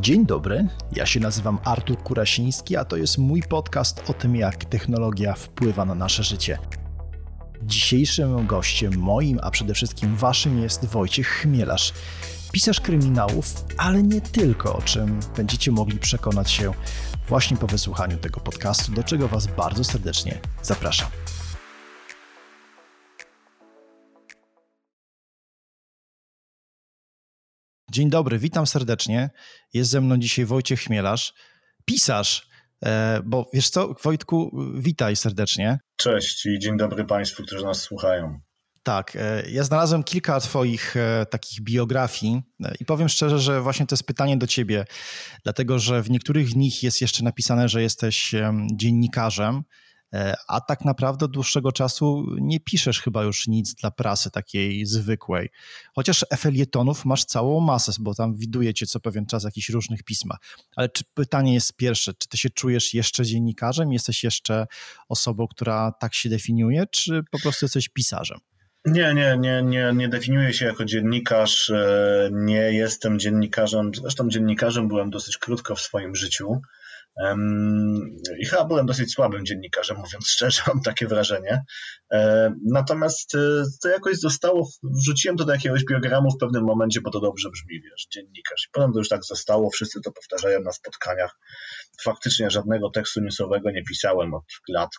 Dzień dobry, ja się nazywam Artur Kurasiński, a to jest mój podcast o tym, jak technologia wpływa na nasze życie. Dzisiejszym gościem moim, a przede wszystkim waszym jest Wojciech Chmielarz, pisarz kryminałów, ale nie tylko, o czym będziecie mogli przekonać się właśnie po wysłuchaniu tego podcastu, do czego was bardzo serdecznie zapraszam. Dzień dobry, witam serdecznie. Jest ze mną dzisiaj Wojciech Chmielarz, pisarz. E, bo wiesz co, Wojtku, witaj serdecznie. Cześć i dzień dobry Państwu, którzy nas słuchają. Tak, e, ja znalazłem kilka Twoich e, takich biografii i powiem szczerze, że właśnie to jest pytanie do Ciebie, dlatego że w niektórych z nich jest jeszcze napisane, że jesteś dziennikarzem. E, a tak naprawdę od dłuższego czasu nie piszesz chyba już nic dla prasy takiej zwykłej. Chociaż felietonów masz całą masę, bo tam widuje cię co pewien czas jakichś różnych pismach. Ale czy pytanie jest pierwsze, czy ty się czujesz jeszcze dziennikarzem? Jesteś jeszcze osobą, która tak się definiuje, czy po prostu jesteś pisarzem? Nie, nie, nie, nie, nie definiuję się jako dziennikarz. E, nie jestem dziennikarzem. Zresztą dziennikarzem byłem dosyć krótko w swoim życiu. I chyba byłem dosyć słabym dziennikarzem, mówiąc szczerze, mam takie wrażenie. Natomiast e, to jakoś zostało, wrzuciłem to do jakiegoś biogramu w pewnym momencie, bo to dobrze brzmi, wiesz, dziennikarz. I potem to już tak zostało, wszyscy to powtarzają na spotkaniach. Faktycznie żadnego tekstu newsowego nie pisałem od lat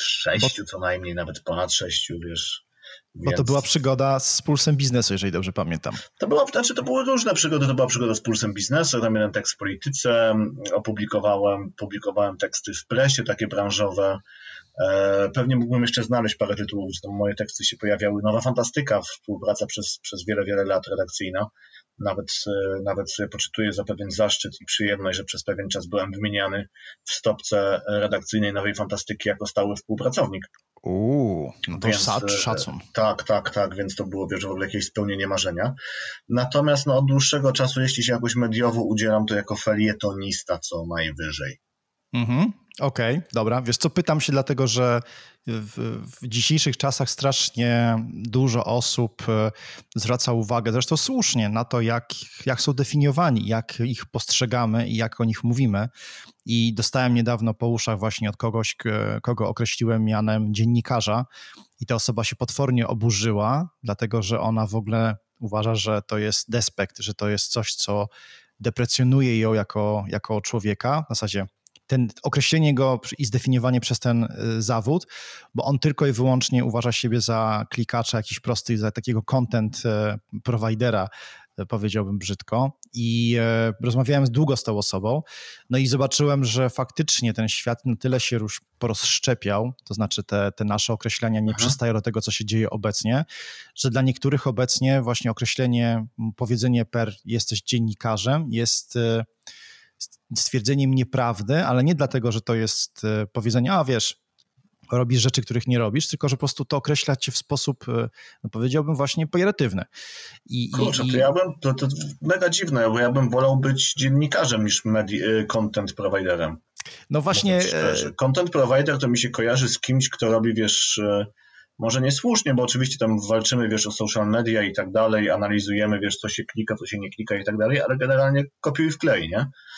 sześciu co najmniej, nawet ponad sześciu, wiesz. Bo to była przygoda z Pulsem Biznesu, jeżeli dobrze pamiętam. To, była, znaczy to były różne przygody. To była przygoda z Pulsem Biznesu. Tam jeden tekst w polityce opublikowałem, publikowałem teksty w presie, takie branżowe. E, pewnie mógłbym jeszcze znaleźć parę tytułów, gdzie moje teksty się pojawiały. Nowa Fantastyka, współpraca przez, przez wiele, wiele lat redakcyjna. Nawet, e, nawet sobie poczytuję za pewien zaszczyt i przyjemność, że przez pewien czas byłem wymieniany w stopce redakcyjnej Nowej Fantastyki jako stały współpracownik. Uuu, no to więc, e, szacun. Tak, tak, tak, więc to było wiesz, w ogóle jakieś spełnienie marzenia. Natomiast no, od dłuższego czasu, jeśli się jakoś mediowo udzielam, to jako felietonista co najwyżej. Mhm. Okej, okay, dobra. Wiesz co, pytam się dlatego, że w, w, dzisiejszych czasach strasznie dużo osób e, zwraca uwagę, zresztą słusznie, na to, jak, jak są definiowani, jak ich postrzegamy i jak o nich mówimy. I dostałem niedawno po uszach właśnie od kogoś, kogo określiłem mianem dziennikarza, i ta osoba się potwornie oburzyła, dlatego że ona w ogóle uważa, że to jest despekt, że to jest coś, co deprecjonuje ją jako, jako człowieka. W zasadzie ten określenie go i zdefiniowanie przez ten y, zawód, bo on tylko i wyłącznie uważa siebie za klikacza jakiś prosty, za takiego content y, providera, y, powiedziałbym brzydko. I rozmawiałem długo z tą osobą, no i zobaczyłem, że faktycznie ten świat na tyle się już porozszczepiał, to znaczy te, te nasze określenia nie Aha. przystają do tego, co się dzieje obecnie, że dla niektórych obecnie właśnie określenie, powiedzenie per jesteś dziennikarzem jest stwierdzeniem nieprawdy, ale nie dlatego, że to jest e, powiedzenie, a wiesz, robisz rzeczy, których nie robisz, tylko że po prostu to określa cię w sposób, e, no powiedziałbym, właśnie pejoratywny. I, Kurczę, i, to ja bym, to, to mega dziwne, bo ja bym wolał być dziennikarzem niż medi, e, content providerem. No właśnie. Content provider to mi się kojarzy z kimś, kto robi, wiesz, może niesłusznie, bo oczywiście tam walczymy, wiesz, o social media i tak dalej, analizujemy, wiesz, co się klika, co się nie klika i tak dalej, ale generalnie kopiuj w klej, nie?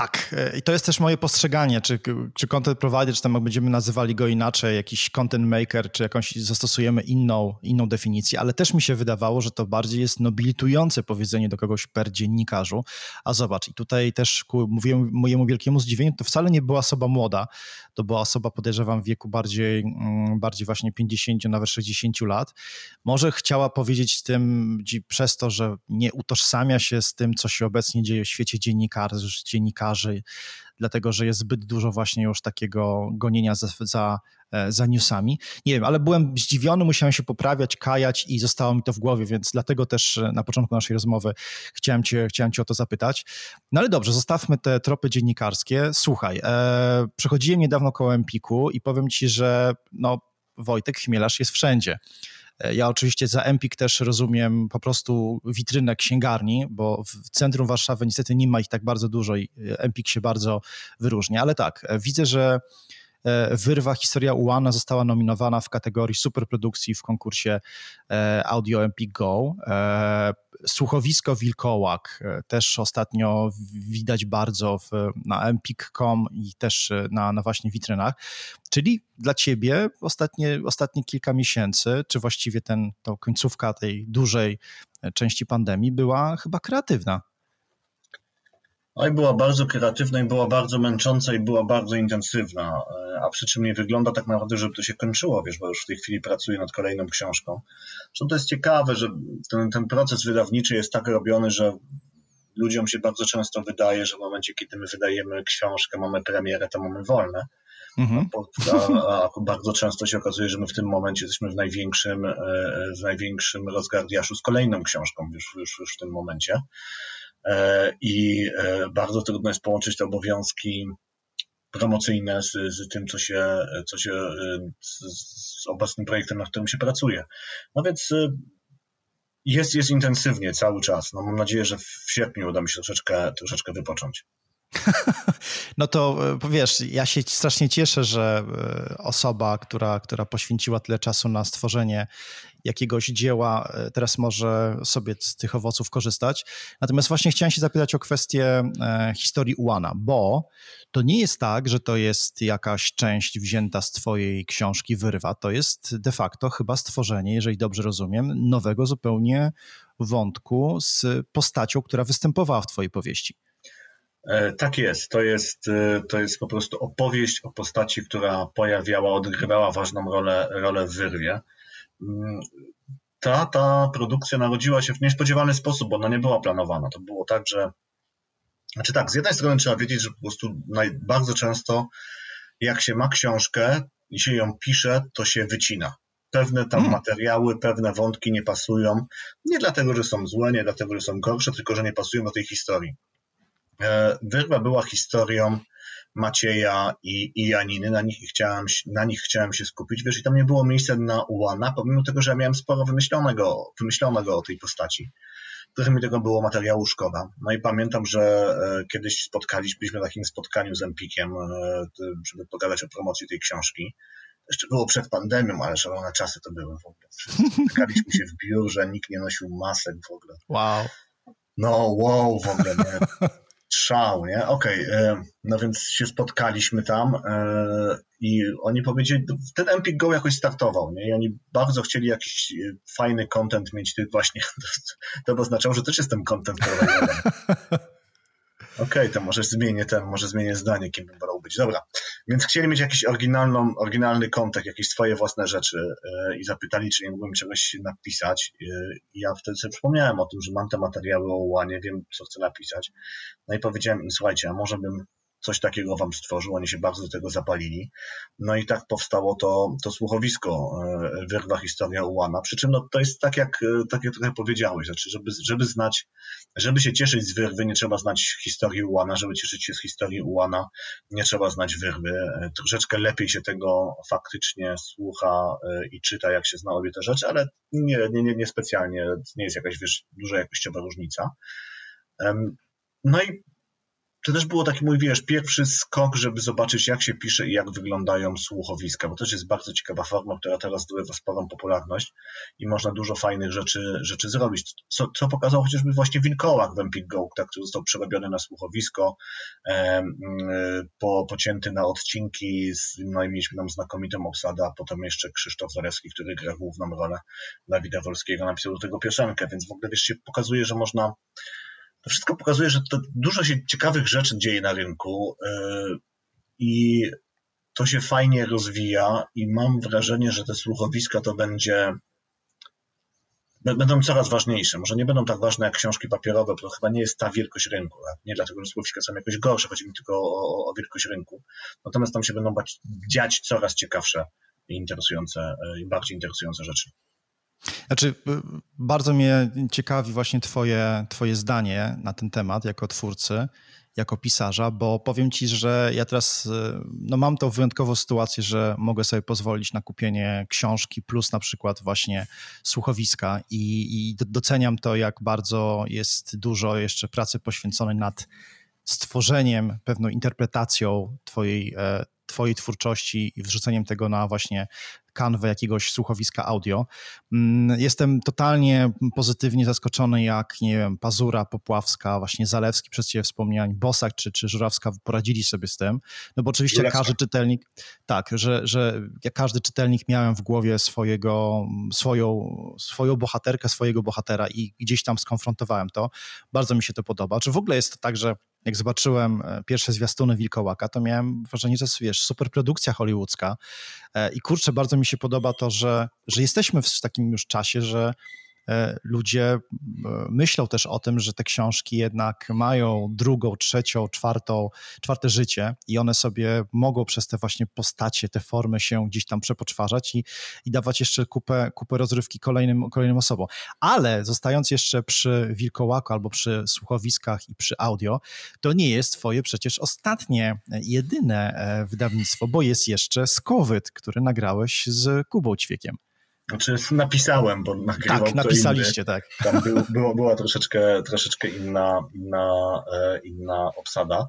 Tak, e, i to jest też moje postrzeganie, czy, czy content provider, czy tam będziemy nazywali go inaczej, jakiś content maker, czy jakąś zastosujemy inną, inną definicję, ale też mi się wydawało, że to bardziej jest nobilitujące powiedzenie do kogoś per dziennikarzu. A zobacz, i tutaj też ku mówię, mojemu wielkiemu zdziwieniu, to wcale nie była osoba młoda, to była osoba, podejrzewam, w wieku bardziej, mm, bardziej właśnie 50, nawet 60 lat. Może chciała powiedzieć tym przez to, że nie utożsamia się z tym, co się obecnie dzieje w świecie dziennikarzy, dziennikarzy dlatego że jest zbyt dużo właśnie już takiego gonienia za, za, e, za newsami. Nie wiem, ale byłem zdziwiony, musiałem się poprawiać, kajać i zostało mi to w głowie, więc dlatego też e, na początku naszej rozmowy chciałem cię, chciałem cię o to zapytać. No ale dobrze, zostawmy te tropy dziennikarskie. Słuchaj, e, przechodziłem niedawno koło Empiku i powiem ci, że no, Wojtek Chmielarz jest wszędzie. E, ja oczywiście za Empik też rozumiem po prostu witrynę księgarni, bo w centrum Warszawy niestety nie ma ich tak bardzo dużo i Empik się bardzo wyróżnia, ale tak, e, widzę, że e, Wyrwa Historia Ułana została nominowana w kategorii superprodukcji w konkursie e, Audio Empik Go. Słuchowisko Wilkołak też ostatnio widać bardzo w, na empik.com i też na, na właśnie witrynach. Czyli dla ciebie ostatnie, ostatnie kilka miesięcy, czy właściwie ten, to końcówka tej dużej części pandemii była chyba kreatywna. Oj, była bardzo kreatywna i była bardzo męcząca i była bardzo intensywna, e, a przy czym nie wygląda tak naprawdę, żeby to się kończyło, wiesz, bo już w tej chwili pracuję nad kolejną książką. Zresztą to jest ciekawe, że ten, ten proces wydawniczy jest tak robiony, że ludziom się bardzo często wydaje, że w momencie, kiedy my wydajemy książkę, mamy premierę, to mamy wolne. Mhm. A, a, bardzo często się okazuje, że my w tym momencie jesteśmy w największym, e, w największym rozgardiaszu z kolejną książką już, już, już w tym momencie. E, i e, bardzo trudno jest połączyć te obowiązki promocyjne z, z tym, co się, co się z, z obecnym projektem, nad którym się pracuje. No więc jest, jest intensywnie cały czas. No mam nadzieję, że w sierpniu uda mi się troszeczkę, troszeczkę wypocząć. No to e, wiesz, ja się strasznie cieszę, że e, osoba, która, która poświęciła tyle czasu na stworzenie jakiegoś dzieła, e, teraz może sobie z tych owoców korzystać. Natomiast właśnie chciałem się zapytać o kwestię historii Ułana, bo to nie jest tak, że to jest jakaś część wzięta z twojej książki Wyrwa. To jest de facto chyba stworzenie, jeżeli dobrze rozumiem, nowego zupełnie wątku z postacią, która występowała w twojej powieści. E, tak jest. To jest, e, to jest po prostu opowieść o postaci, która pojawiała, odgrywała ważną rolę, rolę w wyrwie. Mm, ta, ta produkcja narodziła się w niespodziewany sposób, bo ona nie była planowana. To było tak, że. Znaczy tak, z jednej strony trzeba wiedzieć, że po prostu bardzo często, jak się ma książkę i się ją pisze, to się wycina. Pewne tam hmm. materiały, pewne wątki nie pasują. Nie dlatego, że są złe, nie dlatego, że są gorsze, tylko że nie pasują do tej historii. E, wyrwa była historią Macieja i, i Janiny, na nich, chciałem, na nich chciałem się skupić, wiesz, i tam nie było miejsca na Ułana, pomimo tego, że ja miałem sporo wymyślonego, wymyślonego o tej postaci. Trochę mi tego było materiału szkoda. No i pamiętam, że e, kiedyś spotkaliśmy w takim spotkaniu z Empikiem, e, żeby pogadać o promocji tej książki. Jeszcze było przed pandemią, ale szalone czasy to były w ogóle. Spotykaliśmy się w biurze, nikt nie nosił masek w ogóle. Wow. No, wow, w ogóle, nie? Szał, nie? Okej, okay. E, no więc się spotkaliśmy tam e, i oni powiedzieli, ten Empik Go jakoś startował, nie? I oni bardzo chcieli jakiś e, fajny content mieć, ty właśnie, to by oznaczało, że też jestem content. Okej, okay, to może zmienię ten, może zmienię zdanie, kim bym wolał być. Dobra, więc chcieli mieć jakiś oryginalną, oryginalny kontekst, jakieś swoje własne rzeczy yy, i zapytali, czy nie mógłbym czegoś napisać. Yy, ja wtedy sobie przypomniałem o tym, że mam te materiały o łanie, wiem, co chcę napisać. No i powiedziałem im, słuchajcie, a może bym coś takiego wam stworzył, oni się bardzo do tego zapalili. No i tak powstało to, to słuchowisko e, Wyrwa Historia Ułana. Przy czym no, to jest tak jak, e, tak jak trochę powiedziałeś, znaczy, żeby, żeby znać, żeby się cieszyć z Wyrwy, nie trzeba znać historii Ułana, żeby cieszyć się z historii Ułana, nie trzeba znać Wyrwy. E, troszeczkę lepiej się tego faktycznie słucha i czyta, jak się zna obie te rzeczy, ale nie, nie, nie, nie specjalnie, nie jest jakaś wiesz, duża jakościowa różnica. No i to też było taki mój, wiesz, pierwszy skok, żeby zobaczyć, jak się pisze i jak wyglądają słuchowiska, bo to też jest bardzo ciekawa forma, która teraz zdobywa sporą popularność i można dużo fajnych rzeczy, rzeczy zrobić. Co, co pokazał chociażby właśnie Wilkołak w Empik Go, tak, który został przerobiony na słuchowisko, e, po, pocięty na odcinki, no i mieliśmy tam znakomitą obsadę, a potem jeszcze Krzysztof Zarewski, który gra główną rolę Dawida Wolskiego, napisał do tego piosenkę, więc w ogóle, wiesz, się pokazuje, że można to wszystko pokazuje, że dużo się ciekawych rzeczy dzieje na rynku yy, i to się fajnie rozwija i mam wrażenie, że te słuchowiska to będzie będą coraz ważniejsze. Może nie będą tak ważne jak książki papierowe, bo to chyba nie jest ta wielkość rynku. Nie dlatego, że słuchowiska są jakoś gorsze, chodzi mi tylko o, o wielkość rynku. Natomiast tam się będą dziać coraz ciekawsze i interesujące, i bardziej interesujące rzeczy. Znaczy, y, bardzo mnie ciekawi właśnie twoje, twoje zdanie na ten temat jako twórcy, jako pisarza, bo powiem ci, że ja teraz y, no mam tą wyjątkową sytuację, że mogę sobie pozwolić na kupienie książki plus na przykład właśnie słuchowiska i, i doceniam to, jak bardzo jest dużo jeszcze pracy poświęconej nad stworzeniem, pewną interpretacją twojej, e, twojej twórczości i wrzuceniem tego na właśnie kanwę jakiegoś słuchowiska audio. Mm, jestem totalnie pozytywnie zaskoczony, jak, nie wiem, Pazura, Popławska, właśnie Zalewski, przez ciebie wspomniałem, Bosak czy, czy Żurawska poradzili sobie z tym, no bo oczywiście Żurawska. każdy czytelnik, tak, że, że ja każdy czytelnik miałem w głowie swojego, swoją, swoją bohaterkę, swojego bohatera i gdzieś tam skonfrontowałem to. Bardzo mi się to podoba. Czy w ogóle jest to tak, że jak zobaczyłem e, pierwsze zwiastuny Wilkołaka, to miałem wrażenie, że wiesz, super produkcja hollywoodzka. E, i kurczę, bardzo mi się podoba to, że, że jesteśmy w takim już czasie, że ludzie e, myślą też o tym, że te książki jednak mają drugą, trzecią, czwartą, czwarte życie i one sobie mogą przez te właśnie postacie, te formy się gdzieś tam przepoczwarzać i, i dawać jeszcze kupę, kupę rozrywki kolejnym, kolejnym osobom. Ale zostając jeszcze przy Wilkołaku albo przy słuchowiskach i przy audio, to nie jest twoje przecież ostatnie, jedyne e, wydawnictwo, bo jest jeszcze Skowyt, który nagrałeś z Kubą Ćwiekiem. Znaczy napisałem, bo nagrywał Tak, napisaliście, tak. Tam był, było, była troszeczkę, troszeczkę inna, inna, e, inna obsada.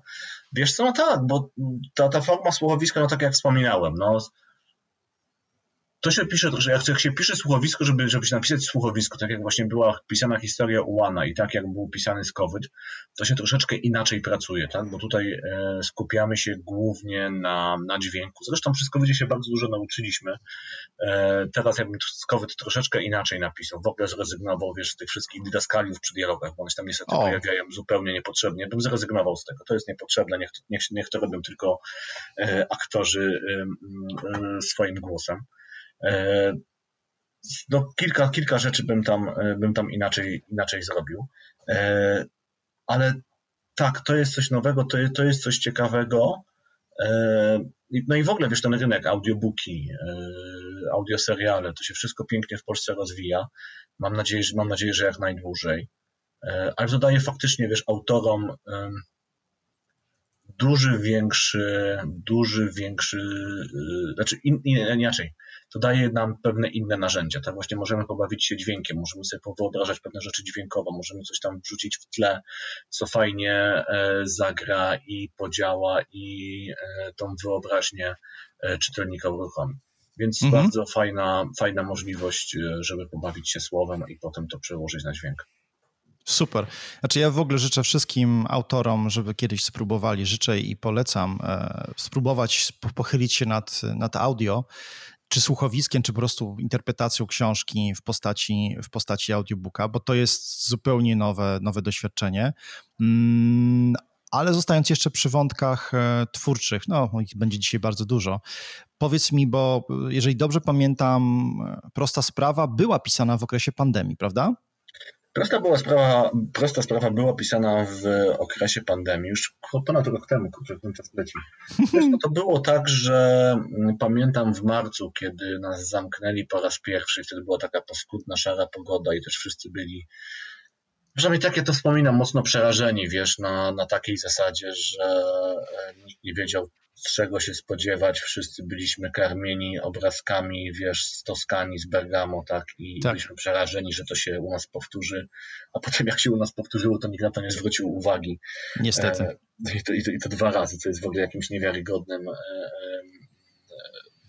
Wiesz co, no tak, bo ta, ta forma słuchowiska, no tak jak wspominałem, no to się pisze, że jak się pisze słuchowisko, żeby, żeby się napisać słuchowisko, tak jak właśnie była pisana historia Ułana i tak jak był pisany Skowyt, to się troszeczkę inaczej pracuje, tak? bo tutaj e, skupiamy się głównie na, na dźwięku. Zresztą przy Skowydzie się bardzo dużo nauczyliśmy. E, teraz jakbym Skowyt troszeczkę inaczej napisał, w ogóle zrezygnował wiesz, z tych wszystkich didaskaliów przy dialogach, bo one się tam niestety o. pojawiają zupełnie niepotrzebnie, bym zrezygnował z tego. To jest niepotrzebne, niech, niech, niech to robią tylko e, aktorzy swoim głosem. E, no, kilka, kilka rzeczy bym tam, e, bym tam inaczej, inaczej zrobił. E, ale tak, to jest coś nowego, to to jest coś ciekawego. No i w ogóle, wiesz, ten rynek, audiobooki, audioseriale, to się wszystko pięknie w Polsce rozwija. Mam nadzieję, że, mam nadzieję, że jak najdłużej. Ale to daje faktycznie, wiesz, autorom duży, większy, duży, większy, y, znaczy in, inaczej, to daje nam pewne inne narzędzia. Tak właśnie możemy pobawić się dźwiękiem, możemy sobie wyobrażać pewne rzeczy dźwiękowo, możemy coś tam wrzucić w tle, co fajnie e, zagra i podziała i e, tą wyobraźnię e, czytelnika uruchomi. Więc mhm. bardzo fajna, fajna możliwość, żeby pobawić się słowem i potem to przełożyć na dźwięk. Super. Znaczy ja w ogóle życzę wszystkim autorom, żeby kiedyś spróbowali, życzę i polecam e, spróbować pochylić się nad, nad audio, czy słuchowiskiem, czy po prostu interpretacją książki w postaci, w postaci audiobooka, bo to jest zupełnie nowe, nowe doświadczenie. Mm, ale zostając jeszcze przy wątkach e, twórczych, no ich będzie dzisiaj bardzo dużo. Powiedz mi, bo jeżeli dobrze pamiętam, e, prosta sprawa była pisana w okresie pandemii, prawda? Prosta, była sprawa, prosta sprawa była pisana w okresie pandemii, już ponad rok temu, kurczę, ten czas leci. No to było tak, że mm, pamiętam w marcu, kiedy nas zamknęli po raz pierwszy, wtedy była taka paskudna, szara pogoda i też wszyscy byli, przynajmniej takie to wspominam, mocno przerażeni, wiesz, na, na takiej zasadzie, że e, nikt nie wiedział, czego się spodziewać. Wszyscy byliśmy karmieni obrazkami, wiesz, z Toskanii, z Bergamo, tak, i tak. byliśmy przerażeni, że to się u nas powtórzy, a potem jak się u nas powtórzyło, to nikt na to nie zwrócił uwagi. Niestety. E, I to, i to, i to dwa razy, co jest w ogóle jakimś niewiarygodnym e, e,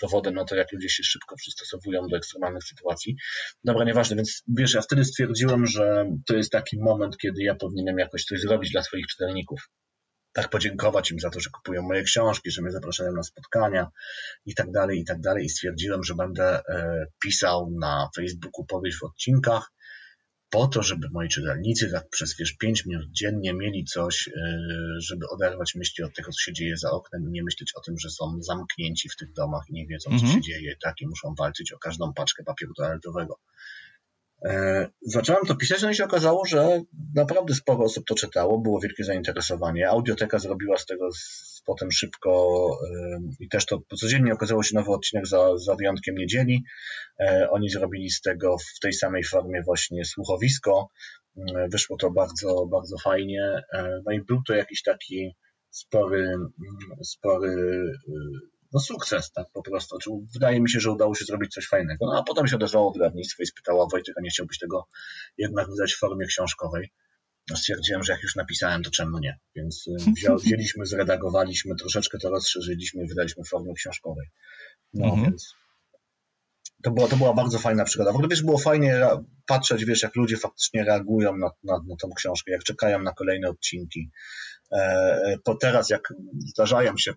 dowodem na to, jak ludzie się szybko przystosowują do ekstremalnych sytuacji. Dobra, nieważne, więc wiesz, ja wtedy stwierdziłem, że to jest taki moment, kiedy ja powinienem jakoś coś zrobić dla swoich czytelników tak podziękować im za to, że kupują moje książki, że mnie zapraszają na spotkania i tak dalej, i tak dalej. I stwierdziłem, że będę e, pisał na Facebooku powieść w odcinkach po to, żeby moi czytelnicy tak przez wiesz, 5 minut dziennie mieli coś, e, żeby oderwać myśli od tego, co się dzieje za oknem i nie myśleć o tym, że są zamknięci w tych domach i nie wiedzą, co mhm. się dzieje, tak, i muszą walczyć o każdą paczkę papieru toaletowego. E, zacząłem to pisać, no i się okazało, że naprawdę sporo osób to czytało, było wielkie zainteresowanie. Audioteka zrobiła z tego potem szybko i też to codziennie okazało się nowy odcinek za, za wyjątkiem niedzieli. E, oni zrobili z tego w tej samej formie właśnie słuchowisko. E, wyszło to bardzo, bardzo fajnie. No i był to jakiś taki spory, spory no sukces, tak po prostu. Znaczy, wydaje mi się, że udało się zrobić coś fajnego. No a potem się odezwało wydawnictwo i spytała Wojtek, a nie chciałbyś tego jednak wydać w formie książkowej. stwierdziłem, że jak już napisałem, to czemu nie? Więc wziął, wzięliśmy, zredagowaliśmy, troszeczkę to rozszerzyliśmy i wydaliśmy w formie książkowej. No mhm. więc to była, to była bardzo fajna przygoda. W ogóle wiesz, było fajnie patrzeć, wiesz, jak ludzie faktycznie reagują na, na, na tą książkę, jak czekają na kolejne odcinki. E, po teraz, jak zdarzają się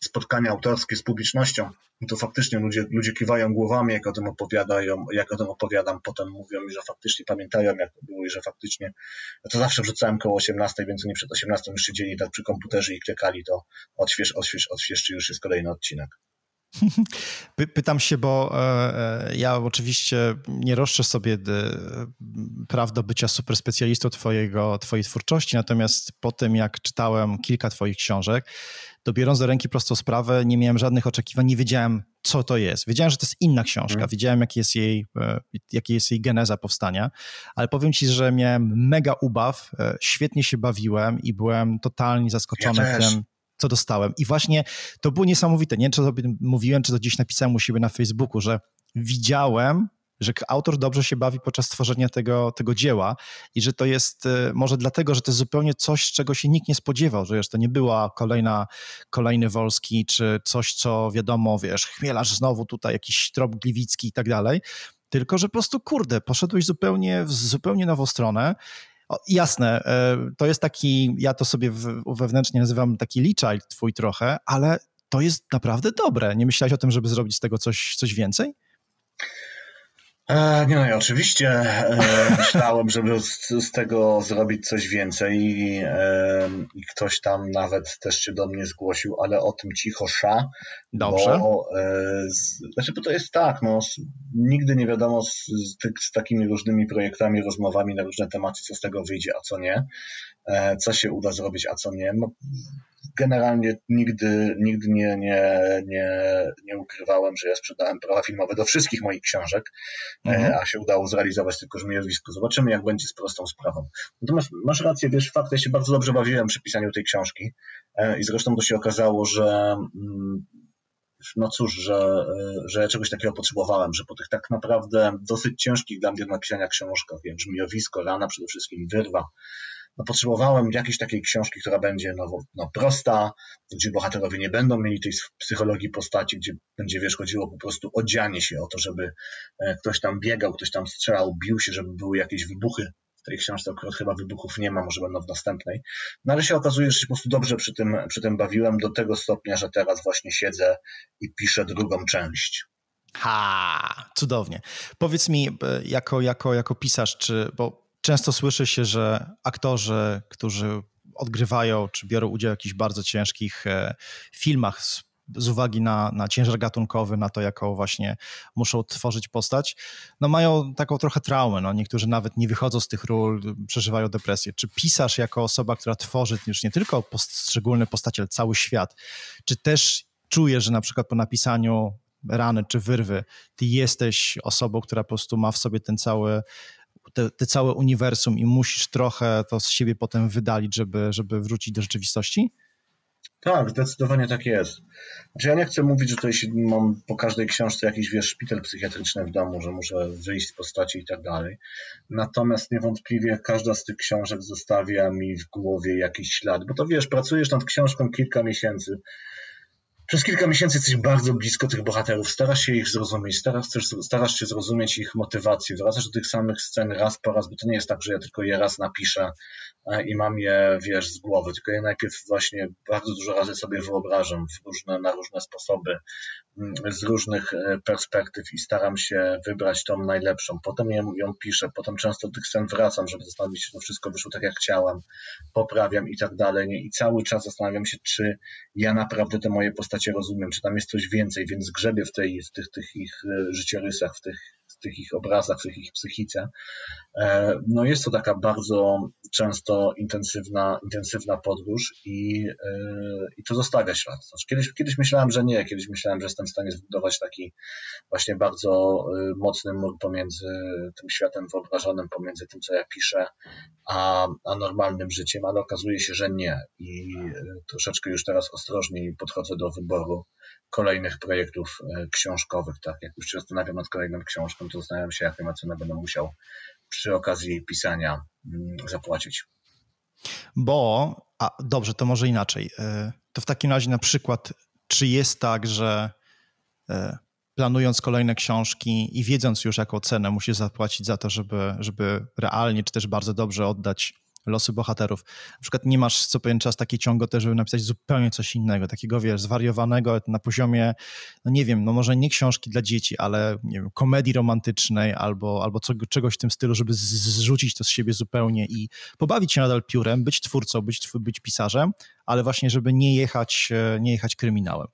spotkania autorskie z publicznością, to faktycznie ludzie, ludzie kiwają głowami, jak o tym opowiadają, jak o tym opowiadam, potem mówią mi, że faktycznie pamiętają, jak to było i że faktycznie, to zawsze wrzucałem koło 18, więc oni przed 18 już siedzieli tak przy komputerze i klikali to odśwież, odśwież, odśwież, czy już jest kolejny odcinek. Pytam się, bo e, e, ja oczywiście nie roszczę sobie e, praw do bycia super specjalistą twojego, twojej twórczości, natomiast po tym, jak czytałem kilka twoich książek, to biorąc do ręki prostą sprawę, nie miałem żadnych oczekiwań, nie wiedziałem, co to jest. Wiedziałem, że to jest inna książka, hmm. wiedziałem, jaki jest, jej, jaki jest jej geneza powstania, ale powiem ci, że miałem mega ubaw, świetnie się bawiłem i byłem totalnie zaskoczony ja tym, co dostałem. I właśnie to było niesamowite. Nie wiem, czy to mówiłem, czy to gdzieś napisałem u siebie na Facebooku, że widziałem, że autor dobrze się bawi podczas tworzenia tego, tego dzieła i że to jest e, może dlatego, że to jest zupełnie coś, czego się nikt nie spodziewał, że to nie była kolejna, kolejny Wolski, czy coś, co wiadomo, wiesz, chmielarz znowu tutaj, jakiś trop gliwicki i tak dalej, tylko, że po prostu, kurde, poszedłeś zupełnie w zupełnie nową stronę o, jasne, e, to jest taki, ja to sobie wewnętrznie nazywam taki Lee twój trochę, ale to jest naprawdę dobre. Nie myślałeś o tym, żeby zrobić z tego coś, coś więcej? E, nie no, oczywiście e, myślałem, żeby z, z, tego zrobić coś więcej i, e, i, ktoś tam nawet też się do mnie zgłosił, ale o tym cicho sza. Dobrze. Bo, z, znaczy, bo to jest tak, no, z, nigdy nie wiadomo z, z, takimi różnymi projektami, rozmowami na różne tematy, co z tego wyjdzie, a co nie, co się uda zrobić, a co nie. No, generalnie nigdy, nigdy nie, nie, nie, nie ukrywałem, że ja sprzedałem prawa filmowe do wszystkich moich książek, e, mhm. a się udało zrealizować tylko żmijowicko. Zobaczymy, jak będzie z prostą sprawą. Natomiast masz rację, wiesz, fakt, ja się bardzo dobrze bawiłem przy pisaniu tej książki e, i zresztą to się okazało, że mm, no cóż, że, e, że ja czegoś takiego potrzebowałem, że po tych tak naprawdę dosyć ciężkich dla mnie napisania książkach, wiem, żmijowisko, rana przede wszystkim, wyrwa, no, potrzebowałem jakiejś takiej książki, która będzie no, no, prosta, gdzie bohaterowie nie będą mieli tej psychologii postaci, gdzie będzie, wiesz, chodziło po prostu o dzianie się, o to, żeby e, ktoś tam biegał, ktoś tam strzelał, bił się, żeby były jakieś wybuchy. Tej książce akurat chyba wybuchów nie ma, może będą w następnej. No ale się okazuje, że się po prostu dobrze przy tym, przy tym bawiłem do tego stopnia, że teraz właśnie siedzę i piszę drugą część. Ha, cudownie. Powiedz mi, e, jako, jako, jako pisarz, czy, bo Często słyszy się, że aktorzy, którzy odgrywają czy biorą udział w jakichś bardzo ciężkich e, filmach z, z uwagi na, na ciężar gatunkowy, na to, jaką właśnie muszą tworzyć postać, no mają taką trochę traumę. No, niektórzy nawet nie wychodzą z tych ról, przeżywają depresję. Czy pisarz jako osoba, która tworzy już nie tylko poszczególne postacie, ale cały świat, czy też czujesz, że na przykład po napisaniu rany czy wyrwy, ty jesteś osobą, która po prostu ma w sobie ten cały te, te, całe uniwersum i musisz trochę to z siebie potem wydalić, żeby, żeby wrócić do rzeczywistości? Tak, zdecydowanie tak jest. Znaczy ja nie chcę mówić, że tutaj mam po każdej książce jakiś wiesz, szpital psychiatryczny w domu, że muszę wyjść z postaci i tak dalej. Natomiast niewątpliwie każda z tych książek zostawia mi w głowie jakiś ślad, bo to wiesz, pracujesz nad książką kilka miesięcy, przez kilka miesięcy jesteś bardzo blisko tych bohaterów, starasz się ich zrozumieć, starasz, starasz się zrozumieć ich motywację, wracasz do tych samych scen raz po raz, bo to nie jest tak, że ja tylko je raz napiszę e, i mam je, wiesz, z głowy, tylko je najpierw właśnie bardzo dużo razy sobie wyobrażam różne, na różne sposoby, z różnych e, perspektyw i staram się wybrać tą najlepszą. Potem ją, ją piszę, potem często do tych scen wracam, żeby zastanowić się, czy to wszystko wyszło tak, jak chciałam, poprawiam i tak dalej. I cały czas zastanawiam się, czy ja naprawdę te moje postacie postacie rozumiem, czy tam jest coś więcej, więc grzebię w, tej, w tych, tych ich e, życiorysach, w tych, w tych ich obrazach, w tych ich psychice. E, no jest to taka bardzo często intensywna, intensywna podróż i, e, i to zostawia ślad. Znaczy, kiedyś, kiedyś myślałem, że nie, kiedyś myślałem, że jestem w stanie zbudować taki właśnie bardzo mocny mur pomiędzy tym światem wyobrażonym, pomiędzy tym, co ja piszę, a, a normalnym życiem, ale okazuje się, że nie. I troszeczkę już teraz ostrożniej podchodzę do wyboru kolejnych projektów książkowych. Tak, jak już się zastanawiam nad kolejną książką, to zastanawiam się, jaką ocenę będę musiał przy okazji pisania mm, zapłacić. Bo, a dobrze, to może inaczej. E, to w takim razie na przykład, czy jest tak, że e, planując kolejne książki i wiedząc już jaką cenę musisz zapłacić za to, żeby, żeby realnie czy też bardzo dobrze oddać losy bohaterów. Na przykład nie masz co pewien czas takiej ciągoty, żeby napisać zupełnie coś innego, takiego, wiesz, zwariowanego na poziomie, no nie wiem, no może nie książki dla dzieci, ale nie wiem, komedii romantycznej albo, albo co, czegoś w tym stylu, żeby zrzucić to z siebie zupełnie i pobawić się nadal piórem, być twórcą, być, być pisarzem, ale właśnie, żeby nie jechać, e, nie jechać kryminałem.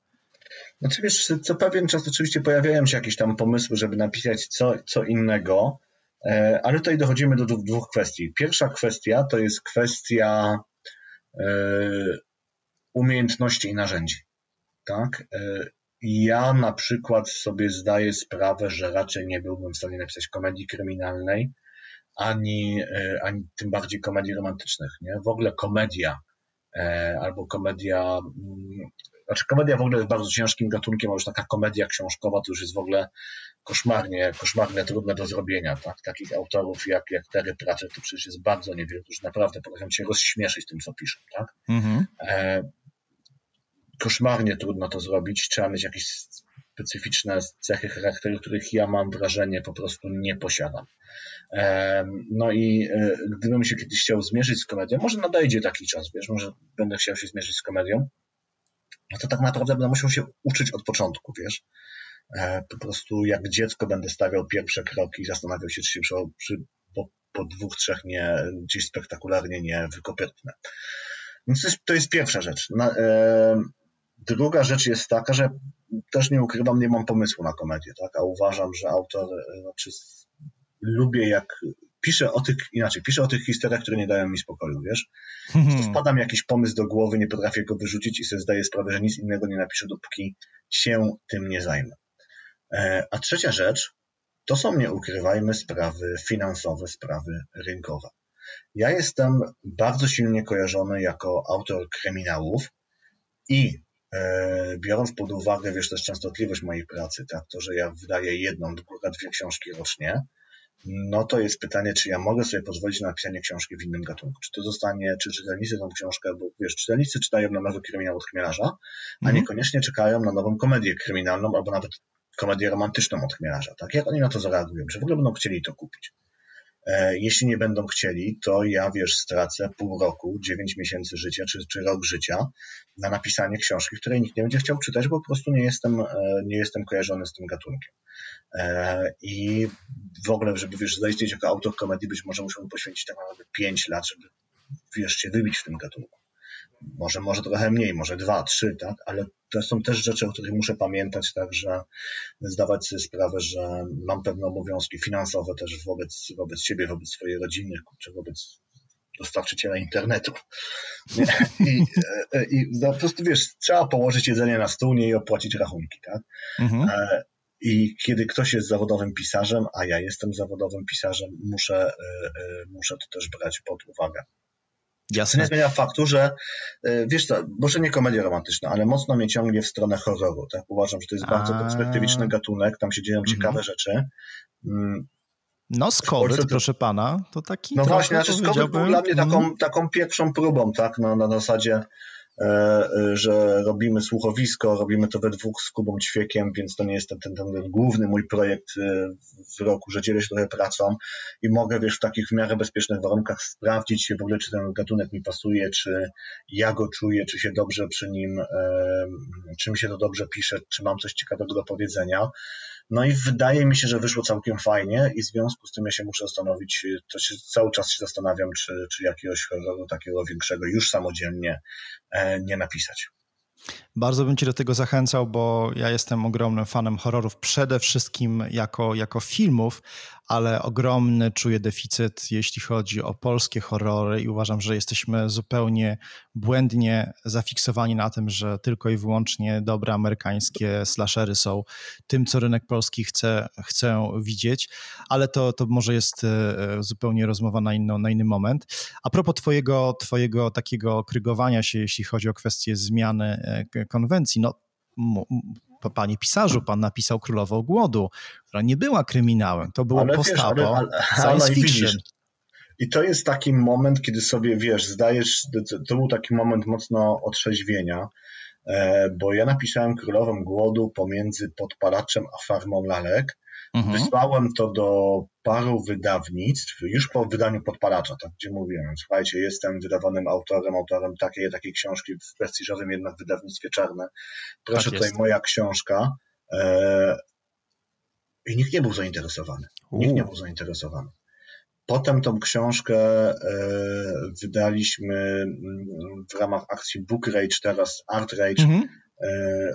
Znaczy wiesz, co pewien czas oczywiście pojawiają się jakieś tam pomysły, żeby napisać co, co innego, ale tutaj dochodzimy do dwóch kwestii. Pierwsza kwestia to jest kwestia e, umiejętności i narzędzi. Tak? E, ja na przykład sobie zdaję sprawę, że raczej nie byłbym w stanie napisać komedii kryminalnej, ani, ani tym bardziej komedii romantycznych. Nie? W ogóle komedia albo komedia mm, znaczy komedia w ogóle jest bardzo ciężkim gatunkiem, a już taka komedia książkowa to już jest w ogóle koszmarnie, koszmarnie trudne do zrobienia. Tak? Takich autorów jak, jak Terry Pratchett to przecież jest bardzo niewiele, którzy naprawdę potrafią cię rozśmieszyć tym, co piszą. Tak? Mhm. E, koszmarnie trudno to zrobić, trzeba mieć jakieś specyficzne cechy charakteru, których ja mam wrażenie po prostu nie posiadam. E, no i e, gdybym się kiedyś chciał zmierzyć z komedią, może nadejdzie taki czas, wiesz, może będę chciał się zmierzyć z komedią, no to tak naprawdę będę musiał się uczyć od początku, wiesz. E, po prostu jak dziecko będę stawiał pierwsze kroki i zastanawiał się, czy się przy, po, po, dwóch, trzech nie, gdzieś spektakularnie nie wykopytnę. Więc to jest, to jest pierwsza rzecz. Na, e, druga rzecz jest taka, że też nie ukrywam, nie mam pomysłu na komedię, tak? a uważam, że autor, e, znaczy lubię jak piszę o tych, inaczej, piszę o tych historiach, które nie dają mi spokoju, wiesz? Hmm. To wpada mi jakiś pomysł do głowy, nie potrafię go wyrzucić i sobie zdaję sprawę, że nic innego nie napiszę, dopóki się tym nie zajmę. E, a trzecia rzecz, to są, nie ukrywajmy, sprawy finansowe, sprawy rynkowe. Ja jestem bardzo silnie kojarzony jako autor kryminałów i e, biorąc pod uwagę, wiesz, też częstotliwość mojej pracy, tak, to, że ja wydaję jedną, dwie książki rocznie, no to jest pytanie, czy ja mogę sobie pozwolić na napisanie książki w innym gatunku. Czy to zostanie, czy czytelnicy tą książkę, bo wiesz, czytelnicy czytają na nowy kryminał od chmielarza, a mm. niekoniecznie czekają na nową komedię kryminalną albo nawet komedię romantyczną od chmielarza. Tak? Jak oni na to zareagują? Czy w ogóle będą chcieli to kupić? E, jeśli nie będą chcieli, to ja, wiesz, stracę pół roku, dziewięć miesięcy życia, czy, czy rok życia na napisanie książki, której nikt nie będzie chciał czytać, bo po prostu nie jestem, e, nie jestem kojarzony z tym gatunkiem. E, I w ogóle, żeby, wiesz, zaistnieć jako autor komedii, być może musiałbym poświęcić tak naprawdę pięć lat, żeby, wiesz, się wybić w tym gatunku. Może, może trochę mniej, może dwa, trzy, tak, ale to są też rzeczy, o których muszę pamiętać, tak, że zdawać sobie sprawę, że mam pewne obowiązki finansowe też wobec, wobec siebie, wobec swojej rodziny, czy wobec dostarczyciela internetu. I, I, po prostu wiesz, trzeba położyć jedzenie na stół nie i opłacić rachunki, tak? Mhm. E, I kiedy ktoś jest zawodowym pisarzem, a ja jestem zawodowym pisarzem, muszę, e, e, muszę to też brać pod uwagę. Jasne. To nie zmienia faktu, że e, wiesz co, może nie komedia romantyczna, ale mocno mnie ciągnie w stronę horroru. Tak? Uważam, że to jest bardzo perspektywiczny gatunek, tam się dzieją mhm. ciekawe rzeczy. Mm. No, Skowyt, to... proszę pana, to taki. No właśnie, znaczy Skowyt był dla mnie taką, mm. taką pierwszą próbą, tak? No, na zasadzie że robimy słuchowisko, robimy to we dwóch z Kubą Ćwiekiem, więc to nie jest ten, ten, ten główny mój projekt e, w roku, że dzielę się trochę pracą i mogę, wiesz, w takich w miarę bezpiecznych warunkach sprawdzić się w ogóle, czy ten gatunek mi pasuje, czy ja go czuję, czy się dobrze przy nim, czy mi się to dobrze pisze, czy mam coś ciekawego do powiedzenia. No i wydaje mi się, że wyszło całkiem fajnie i w związku z tym ja się muszę zastanowić, to się, cały czas się zastanawiam, czy, czy jakiegoś horroru takiego większego już samodzielnie e, nie napisać. Bardzo bym Cię do tego zachęcał, bo ja jestem ogromnym fanem horrorów, przede wszystkim jako, jako filmów, ale ogromny czuję deficyt, jeśli chodzi o polskie horrory i uważam, że jesteśmy zupełnie błędnie zafiksowani na tym, że tylko i wyłącznie dobre amerykańskie slashery są tym, co rynek polski chce, chce widzieć, ale to, to może jest e, zupełnie rozmowa na, na inny moment. A propos twojego, twojego takiego krygowania się, jeśli chodzi o kwestie zmiany e, konwencji, no panie pisarzu, pan napisał Królową Głodu, która nie była kryminałem, to było postapo, science fiction. I to jest taki moment, kiedy sobie, wiesz, zdajesz, to był taki moment mocno otrzeźwienia, e, bo ja napisałem Królową Głodu pomiędzy Podpalaczem a Farmą Lalek. Mhm. Wysłałem to do paru wydawnictw, już po wydaniu Podpalacza, tak, gdzie mówiłem, słuchajcie, jestem wydawanym autorem, autorem takiej takiej książki w prestiżowym jednak wydawnictwie Czarne. Proszę tak tutaj moja książka. E, I nikt nie był zainteresowany. Nikt nie był zainteresowany. Potem tą książkę e, wydaliśmy mm, w ramach akcji Book Rage, teraz Art Rage. Mhm. E,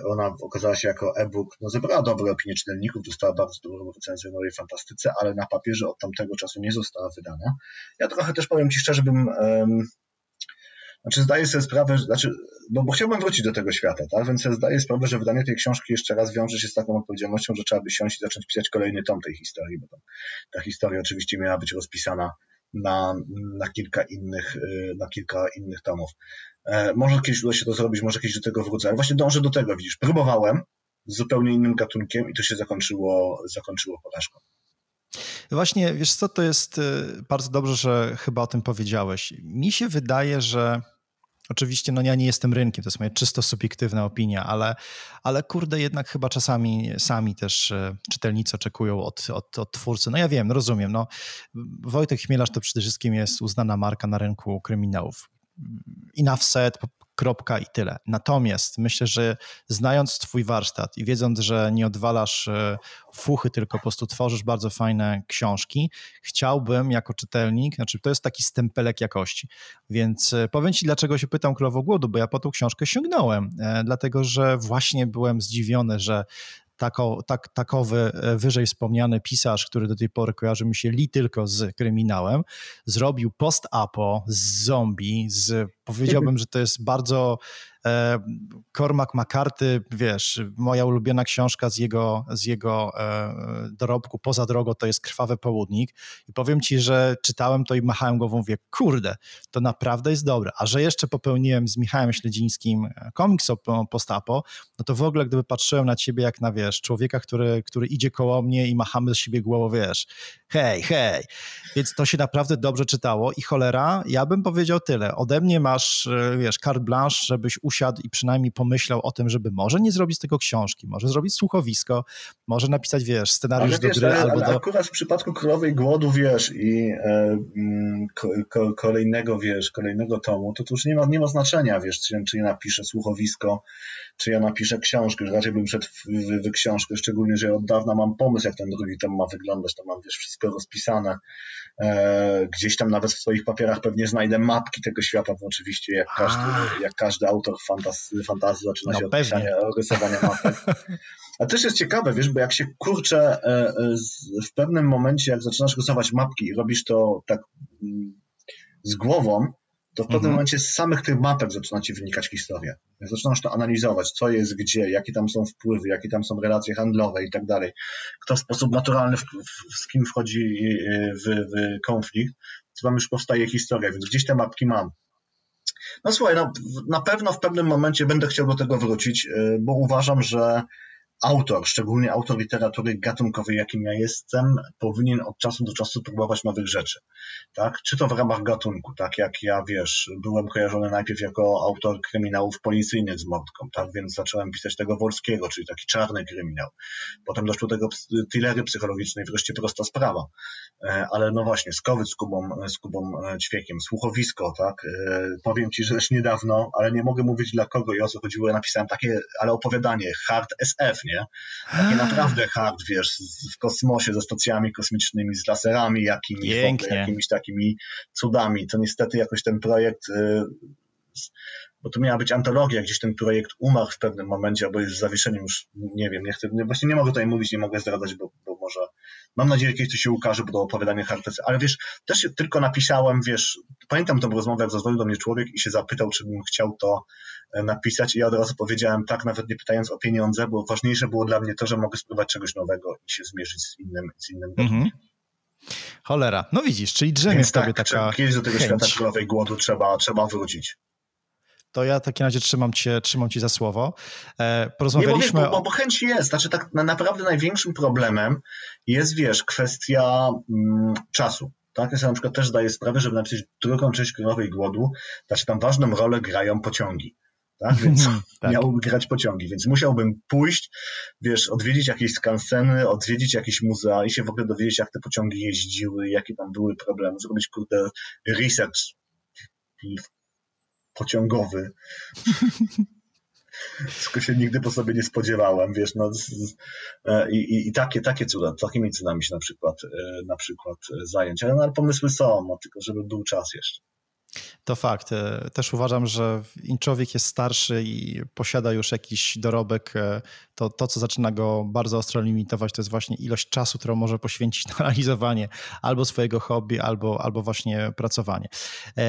ona okazała się jako e-book, no zebrała dobre opinie czytelników, dostała bardzo dobrą recenzję w nowej fantastyce, ale na papierze od tamtego czasu nie została wydana. Ja trochę też powiem Ci szczerze, bym znaczy zdaję sobie sprawę, że, znaczy, bo, bo chciałbym wrócić do tego świata, tak? więc zdaję sprawę, że wydanie tej książki jeszcze raz wiąże się z taką odpowiedzialnością, że trzeba by siąść i zacząć pisać kolejny tom tej historii, bo to, ta historia oczywiście miała być rozpisana na, na, kilka, innych, y, na kilka innych tomów. E, może kiedyś uda się to zrobić, może kiedyś do tego wrócę, ale właśnie dążę do tego, widzisz, próbowałem z zupełnie innym gatunkiem i to się zakończyło, zakończyło porażką. Właśnie, wiesz co, to jest y, bardzo dobrze, że chyba o tym powiedziałeś. Mi się wydaje, że Oczywiście, no ja nie jestem rynkiem, to jest moja czysto subiektywna opinia, ale, ale kurde, jednak chyba czasami sami też y, czytelnicy oczekują od, od, od twórcy. No ja wiem, rozumiem. No, Wojtek Chmielarz to przede wszystkim jest uznana marka na rynku kryminałów. Enough said, kropka i tyle. Natomiast myślę, że znając Twój warsztat i wiedząc, że nie odwalasz e, fuchy, tylko po prostu tworzysz bardzo fajne książki, chciałbym jako czytelnik, znaczy to jest taki stempelek jakości. Więc e, powiem Ci, dlaczego się pytam Królowo Głodu, bo ja po tą książkę sięgnąłem, e, dlatego że właśnie byłem zdziwiony, że tako, tak, takowy wyżej wspomniany pisarz, który do tej pory kojarzy mi się li tylko z kryminałem, zrobił post-apo z zombie, z, powiedziałbym, że to jest bardzo E, Cormac McCarthy, wiesz, moja ulubiona książka z jego, z jego e, dorobku poza drogą to jest Krwawy Południk. I powiem ci, że czytałem to i machałem głową, mówię, kurde, to naprawdę jest dobre, a że jeszcze popełniłem z Michałem Śledzińskim e, komiks o postapo, no to w ogóle gdyby patrzyłem na ciebie jak na, wiesz, człowieka, który, który idzie koło mnie i machamy z siebie głową, wiesz, hej, hej, więc to się naprawdę dobrze czytało i cholera, ja bym powiedział tyle, ode mnie masz, wiesz, carte blanche, żebyś usiadł i przynajmniej pomyślał o tym, żeby może nie zrobić z tego książki, może zrobić słuchowisko, może napisać, wiesz, scenariusz ale do wiesz, gry ale, albo ale do... akurat w przypadku Królowej Głodu, wiesz, i e, mm, ko, kolejnego, wiesz, kolejnego tomu, to, to już nie ma, nie ma znaczenia, wiesz, czy, czy ja napiszę słuchowisko, czy ja napiszę książkę, że raczej bym szedł w, w, w książkę, szczególnie, że od dawna mam pomysł, jak ten drugi tom ma wyglądać, to mam, wiesz, wszystko rozpisane, e, gdzieś tam nawet w swoich papierach pewnie znajdę mapki tego świata, bo oczywiście jak każdy, jak każdy autor fantazji, fantazji zaczyna no, się od pisania, rysowania mapek. A też jest ciekawe, wiesz, bo jak się kurczę e, e, w pewnym momencie, jak zaczynasz rysować mapki i robisz to tak mm, z głową, to w pewnym mhm. momencie z samych tych mapek zaczyna ci wynikać historia. Zaczynasz to analizować, co jest gdzie, jakie tam są wpływy, jakie tam są relacje handlowe i tak dalej, kto w sposób naturalny w, w, z kim wchodzi e, w, w konflikt, to tam już powstaje historia, więc gdzieś te mapki mam. No słuchaj, no, na pewno w pewnym momencie będę chciał do tego wrócić, y, bo uważam, że autor, szczególnie autor literatury gatunkowej, jakim ja jestem, powinien od czasu do czasu próbować nowych rzeczy. Tak? Czy to w ramach gatunku, tak jak ja, wiesz, byłem kojarzony najpierw jako autor kryminałów policyjnych z Mordką, tak? więc zacząłem pisać tego Wolskiego, czyli taki czarny kryminał. Potem doszło do tego thrillery psychologicznej, wreszcie prosta sprawa. E, ale no właśnie, Skowyt z Kubą, z Kubą e, Ćwiekiem, Słuchowisko, tak? E, powiem Ci, że też niedawno, ale nie mogę mówić dla kogo i o co chodziło, ja napisałem takie, ale opowiadanie, Hard SF, nie? Takie naprawdę hard, wiesz, w kosmosie ze stacjami kosmicznymi, z laserami jakimiś, jakimiś takimi cudami. To niestety jakoś ten projekt y, bo to miała być antologia, gdzieś ten projekt umarł w pewnym momencie, albo jest w zawieszeniu już, nie wiem, nie chcę, właśnie nie mogę tutaj mówić, nie mogę zdradzać, bo, bo może, mam nadzieję, że kiedyś to się ukaże, bo to opowiadanie Hartesa, ale wiesz, też tylko napisałem, wiesz, pamiętam tą rozmowę, jak zadzwonił do mnie człowiek i się zapytał, czy bym chciał to e, napisać i ja od razu powiedziałem tak, nawet nie pytając o pieniądze, bo ważniejsze było dla mnie to, że mogę spróbować czegoś nowego i się zmierzyć z innym, z innym mhm. Cholera, no widzisz, czyli drzemie w tobie tak, taka Kiedyś do tego chęć. świata królowej głodu trzeba, trzeba wrócić. To ja w takim razie trzymam cię, trzymam cię za słowo. Porozmawialiśmy... Nie, bo, bo, bo chęć jest. Znaczy tak naprawdę największym problemem jest, wiesz, kwestia mm, czasu. Tak, ja sobie na przykład też zdaję sprawę, żeby napisać drugą część Królowej Głodu, znaczy tam ważną rolę grają pociągi. Tak? Więc tak. miałbym grać pociągi, więc musiałbym pójść, wiesz, odwiedzić jakieś skanseny, odwiedzić jakieś muzea i się w ogóle dowiedzieć, jak te pociągi jeździły, jakie tam były problemy, zrobić, kurde, research pociągowy. Tylko się nigdy po sobie nie spodziewałem, wiesz, no, e, i, i, i, takie, takie cuda, takimi cudami się na przykład, e, na przykład zająć, ale, no, ale pomysły są, no, tylko żeby był czas jeszcze. To fakt. E, też uważam, że im człowiek jest starszy i posiada już jakiś dorobek, e, to to, co zaczyna go bardzo ostro limitować, to jest właśnie ilość czasu, którą może poświęcić na realizowanie albo swojego hobby, albo, albo właśnie pracowanie. E,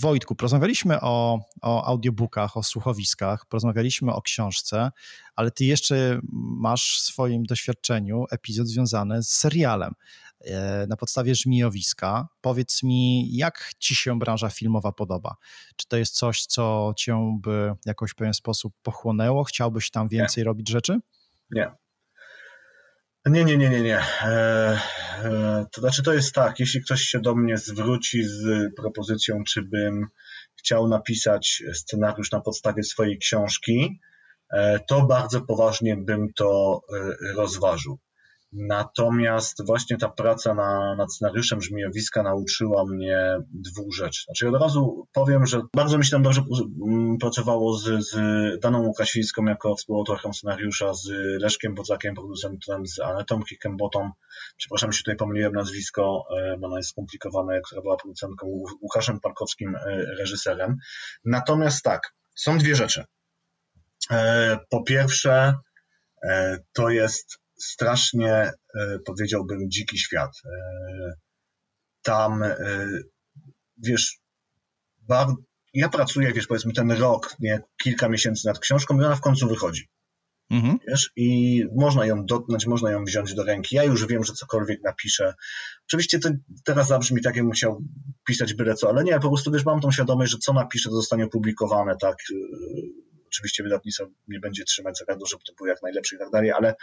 Wojtku, porozmawialiśmy o, o audiobookach, o słuchowiskach, porozmawialiśmy o książce, ale ty jeszcze masz w swoim doświadczeniu epizod związany z serialem. E, na podstawie żmijowiska. Powiedz mi, jak ci się branża filmowa podoba? Czy to jest coś, co cię by jakoś w pewien sposób pochłonęło? Chciałbyś tam więcej nie. robić rzeczy? Nie. Nie, nie, nie, nie, nie. E, e, to znaczy, to jest tak, jeśli ktoś się do mnie zwróci z propozycją, czy bym chciał napisać scenariusz na podstawie swojej książki, to bardzo poważnie bym to rozważył. Natomiast właśnie ta praca na, nad scenariuszem Żmijowiska nauczyła mnie dwóch rzeczy. Znaczy od razu powiem, że bardzo mi się tam dobrze mm, pracowało z, z Daną Łukasińską jako współautorką scenariusza, z Leszkiem Bodzakiem, producentem, z Anetą Kikembotą. Przepraszam, się tutaj pomyliłem nazwisko, e, bo ono jest skomplikowane, która była producentką, Łukaszem Parkowskim, e, reżyserem. Natomiast tak, są dwie rzeczy. E, po pierwsze, to jest strasznie, e, powiedziałbym, dziki świat. E, tam, e, wiesz, ja pracuję, wiesz, powiedzmy ten rok, nie, kilka miesięcy nad książką i ona w końcu wychodzi. Mhm. Wiesz, i można ją dotknąć, można ją wziąć do ręki. Ja już wiem, że cokolwiek napiszę. Oczywiście to teraz zabrzmi tak, jakbym chciał pisać byle co, ale nie, po prostu wiesz, mam tą świadomość, że co napiszę, to zostanie opublikowane, tak, oczywiście wydawnictwo nie będzie trzymać za gardło, żeby to było jak najlepsze i tak dalej, ale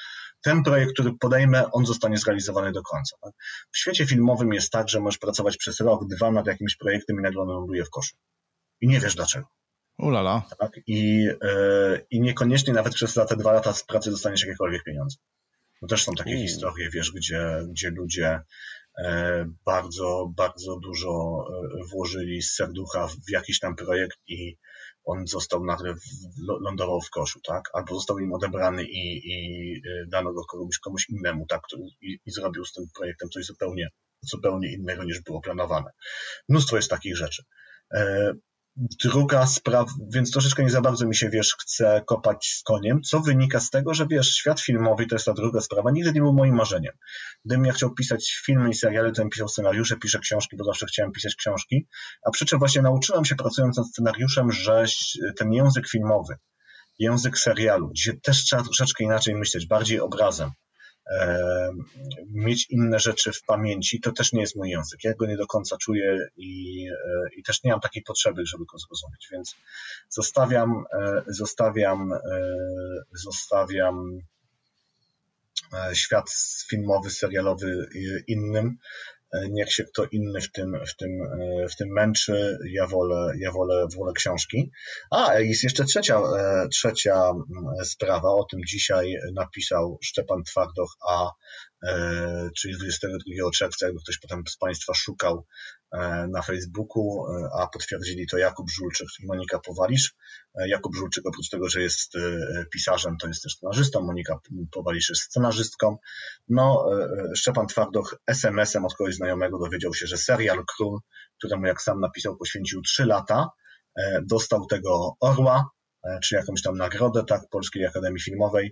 ten projekt, który podejmę, on zostanie zrealizowany do końca. Tak? W świecie filmowym jest tak, że możesz pracować przez rok, dwa nad jakimś projektem i nagle on ląduje w koszu. I nie wiesz dlaczego. Ulala. Tak? I, yy, I niekoniecznie nawet przez te dwa lata z pracy dostaniesz jakiekolwiek pieniądze. No też są takie historie, wiesz, gdzie, gdzie ludzie e, bardzo, bardzo dużo e, włożyli z serducha w jakiś tam projekt i on został nagle, lądował w koszu, tak? Albo został im odebrany i, i y, dano go komuś, komuś innemu, tak? I, I zrobił z tym projektem coś zupełnie, zupełnie innego niż było planowane. Mnóstwo jest takich rzeczy. Druga sprawa, więc troszeczkę nie za bardzo mi się, wiesz, chce kopać z koniem, co wynika z tego, że wiesz, świat filmowy to jest ta druga sprawa, nigdy nie był moim marzeniem. Gdybym ja chciał pisać filmy i seriale, to bym pisał scenariusze, piszę książki, bo zawsze chciałem pisać książki, a przy czym właśnie nauczyłem się pracując nad scenariuszem, że ten język filmowy, język serialu, gdzie też trzeba troszeczkę inaczej myśleć, bardziej obrazem, mieć inne rzeczy w pamięci, to też nie jest mój język. Ja go nie do końca czuję i, e, i też nie mam takiej potrzeby, żeby go zrozumieć, więc zostawiam, e, zostawiam, e, zostawiam świat filmowy, serialowy innym niech się kto inny w tym, w tym, e, w tym męczy, ja wolę, ja wolę, wolę książki. A, jest jeszcze trzecia, e, trzecia mm, sprawa, o tym dzisiaj napisał Szczepan Twardoch, a czyli 22 czerwca, jakby ktoś potem z Państwa szukał na Facebooku, a potwierdzili to Jakub Żulczyk i Monika Powalisz. Jakub Żulczyk oprócz tego, że jest pisarzem, to jest też scenarzystą, Monika Powalisz jest scenarzystką. No, Szczepan Twardoch SMS-em od kogoś znajomego dowiedział się, że serial Król, któremu jak sam napisał poświęcił 3 lata, e, dostał tego orła, e, czy jakąś tam nagrodę, tak, Polskiej Akademii Filmowej e,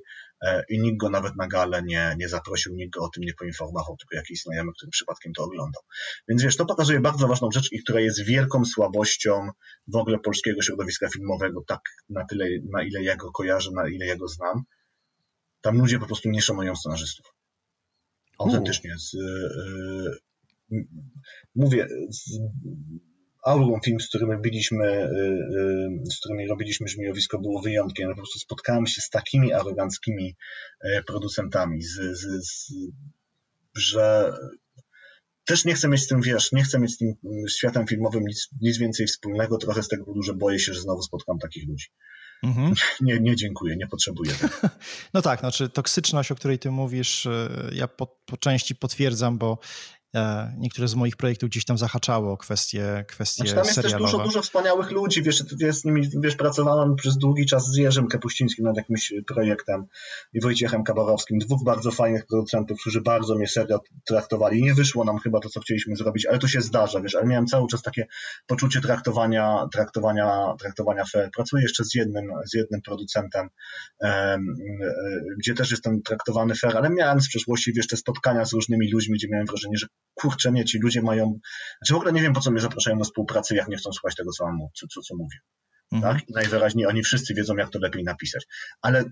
i nikt go nawet na galę nie, nie zaprosił, nikt go o tym nie poinformował, tylko jakiś znajomy, który przypadkiem to oglądał. Więc wiesz, to pokazuje bardzo ważną rzecz i która jest wielką słabością w ogóle polskiego środowiska filmowego, tak na tyle, na ile ja go kojarzę, na ile ja go znam. Tam ludzie po prostu nie szanują scenarzystów. Autentycznie. Z, mówię, Aurum Film, z którymi robiliśmy, z którymi robiliśmy żmijowisko, było wyjątkiem. Po prostu spotkałem się z takimi aroganckimi producentami, z, z, z, że też nie chcę mieć z tym, wiesz, nie chcę mieć z tym światem filmowym nic, nic więcej wspólnego, trochę z tego powodu, że boję się, że znowu spotkam takich ludzi. Mhm. Nie, nie dziękuję, nie potrzebuję tego. No tak, znaczy toksyczność, o której ty mówisz, ja po, po części potwierdzam, bo niektóre z moich projektów gdzieś tam zahaczało kwestie, kwestie znaczy, tam jest serialowe. też dużo, dużo wspaniałych ludzi, wiesz, wiesz, z nimi, wiesz, pracowałem przez długi czas z Jerzym Kapuścińskim nad jakimś projektem i Wojciechem Kabarowskim, dwóch bardzo fajnych producentów, którzy bardzo mnie serio traktowali. Nie wyszło nam chyba to, co chcieliśmy zrobić, ale to się zdarza, wiesz, ale miałem cały czas takie poczucie traktowania, traktowania, traktowania fair. Pracuję jeszcze z jednym, z jednym producentem, um, gdzie też jestem traktowany fair, ale miałem z przeszłości, wiesz, te spotkania z różnymi ludźmi, gdzie miałem wrażenie, że kurczę, nie, ci ludzie mają, znaczy w ogóle nie wiem, po co mnie zapraszają do współpracy, jak nie chcą słuchać tego, co, mam, co, co, co mówię. Mhm. Tak? I najwyraźniej oni wszyscy wiedzą, jak to lepiej napisać. Ale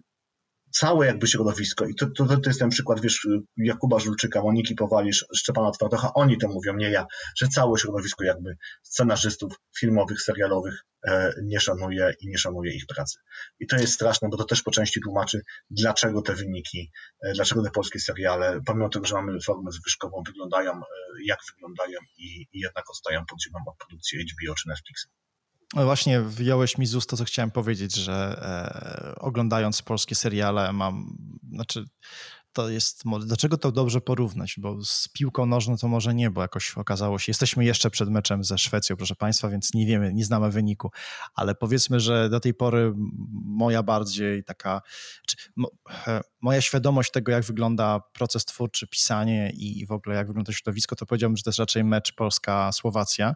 całe jakby środowisko, i to, to, to jest ten przykład, wiesz, Jakuba Żulczyka, Moniki Powalisz, Szczepana Twardocha, oni to mówią, nie ja, że całe środowisko jakby scenarzystów filmowych, serialowych e, nie szanuje i nie szanuje ich pracy. I to jest straszne, bo to też po części tłumaczy, dlaczego te wyniki, e, dlaczego te polskie seriale, pomimo tego, że mamy formę zwyżkową, wyglądają e, jak wyglądają i, i jednak odstają pod ziemią od produkcji HBO czy Netflixa. No właśnie wyjąłeś mi z ust to, co chciałem powiedzieć, że e, oglądając polskie seriale mam, znaczy to jest, dlaczego to dobrze porównać, bo z piłką nożną to może nie, bo jakoś okazało się, jesteśmy jeszcze przed meczem ze Szwecją, proszę Państwa, więc nie wiemy, nie znamy wyniku, ale powiedzmy, że do tej pory moja bardziej taka, czy, mo, moja świadomość tego, jak wygląda proces twórczy, pisanie i w ogóle jak wygląda środowisko, to powiedziałbym, że to jest raczej mecz Polska-Słowacja,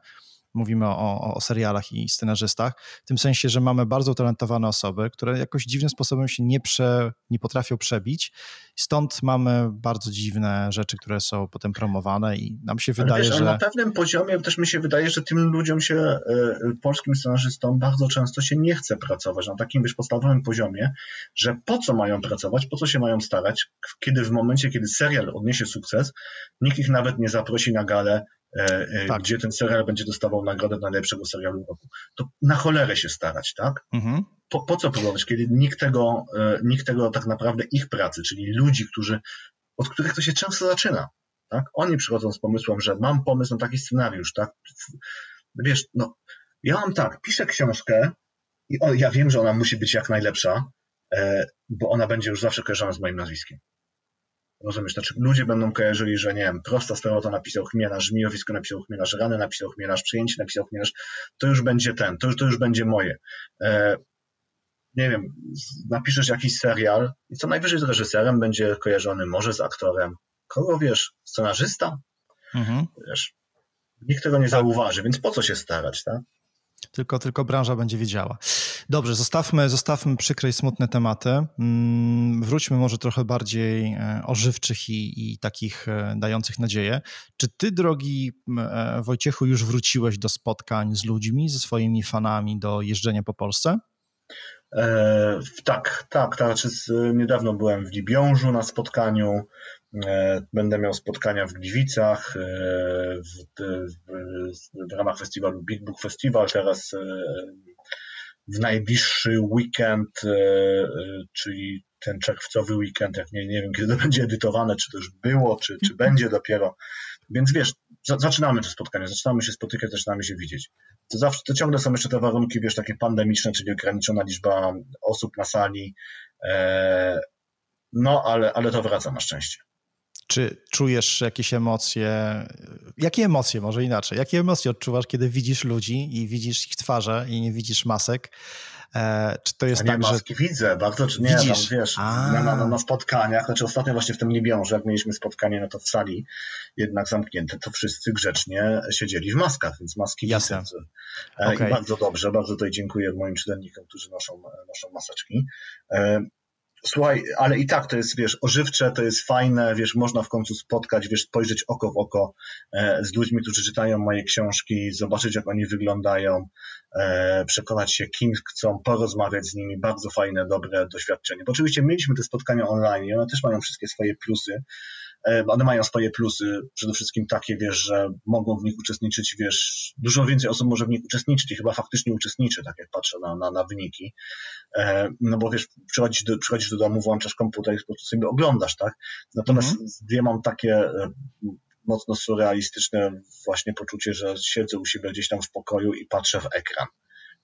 mówimy o, o serialach i scenarzystach, w tym sensie, że mamy bardzo talentowane osoby, które jakoś dziwnym sposobem się nie, prze, nie potrafią przebić. Stąd mamy bardzo dziwne rzeczy, które są potem promowane i nam się wydaje, wiesz, że... Na pewnym poziomie też mi się wydaje, że tym ludziom się, y, polskim scenarzystom bardzo często się nie chce pracować na takim wiesz, podstawowym poziomie, że po co mają pracować, po co się mają starać, kiedy w momencie, kiedy serial odniesie sukces, nikt ich nawet nie zaprosi na galę E, e, tak. gdzie ten serial będzie dostawał nagrodę najlepszego serialu roku. To na cholerę się starać, tak? Mhm. Po, po co próbować, kiedy nikt tego, e, nikt tego tak naprawdę ich pracy, czyli ludzi, którzy, od których to się często zaczyna, tak? Oni przychodzą z pomysłem, że mam pomysł na taki scenariusz, tak? Wiesz, no, ja mam tak, piszę książkę i o, ja wiem, że ona musi być jak najlepsza, bo ona będzie już zawsze kojarzona z moim nazwiskiem. Rozumiesz, znaczy ludzie będą kojarzyli, że nie wiem, prosta sprawa to napisał chmielarz, żmijowisko napisał chmielarz, rany napisał chmielarz, przyjęcie napisał chmielarz, to już będzie ten, to już, to już będzie moje. E, nie wiem, napiszesz jakiś serial i co najwyżej z reżyserem będzie kojarzony, może z aktorem. Kogo wiesz, scenarzysta? Mhm. Wiesz, nikt tego nie zauważy, więc po co się starać, tak? Tylko, tylko branża będzie wiedziała. Dobrze, zostawmy, zostawmy przykre i smutne tematy. Mm, wróćmy może trochę bardziej e, ożywczych i, i takich e, dających nadzieję. Czy ty, drogi e, Wojciechu, już wróciłeś do spotkań z ludźmi, ze swoimi fanami, do jeżdżenia po Polsce? E, tak, tak. tak. Znaczy, niedawno byłem w Libiążu na spotkaniu. E, będę miał spotkania w Gliwicach e, w, w, w, ramach festiwalu Big Book Festival. Teraz w najbliższy weekend, czyli ten czerwcowy weekend, jak nie, nie wiem kiedy to będzie edytowane, czy to już było, czy, czy będzie dopiero. Więc wiesz, zaczynamy to spotkanie, zaczynamy się spotykać, zaczynamy się widzieć. To zawsze, to ciągle są jeszcze te warunki, wiesz, takie pandemiczne, czyli ograniczona liczba osób na sali. No, ale, ale to wraca na szczęście. Czy czujesz jakieś emocje? Jakie emocje, może inaczej? Jakie emocje odczuwasz, kiedy widzisz ludzi i widzisz ich twarze i nie widzisz masek? E, czy to jest A nie, tak, maski że... widzę, bardzo, czy nie, Widzisz? tam, wiesz, na, na, na, spotkaniach, znaczy ostatnio właśnie w tym Libiążu, jak mieliśmy spotkanie, no to w sali jednak zamknięte, to wszyscy grzecznie siedzieli w maskach, więc maski Jasne. widzę. E, okay. I bardzo dobrze, bardzo tutaj dziękuję moim czytelnikom, którzy noszą, noszą maseczki. E, Słuchaj, ale i tak to jest, wiesz, ożywcze, to jest fajne, wiesz, można w końcu spotkać, wiesz, spojrzeć oko w oko e, z ludźmi, którzy czytają moje książki, zobaczyć, jak oni wyglądają, e, przekonać się, kim chcą, porozmawiać z nimi. Bardzo fajne, dobre doświadczenie. Bo oczywiście mieliśmy te spotkania online i one też mają wszystkie swoje plusy, one mają swoje plusy, przede wszystkim takie, wiesz, że mogą w nich uczestniczyć, wiesz, dużo więcej osób może w nich uczestniczyć i chyba faktycznie uczestniczy, tak jak patrzę na, na, na wyniki. No bo wiesz, przychodzisz do, przychodzisz do domu, włączasz komputer i po prostu sobie oglądasz, tak? Natomiast mhm. ja mam takie mocno surrealistyczne właśnie poczucie, że siedzę u siebie gdzieś tam w pokoju i patrzę w ekran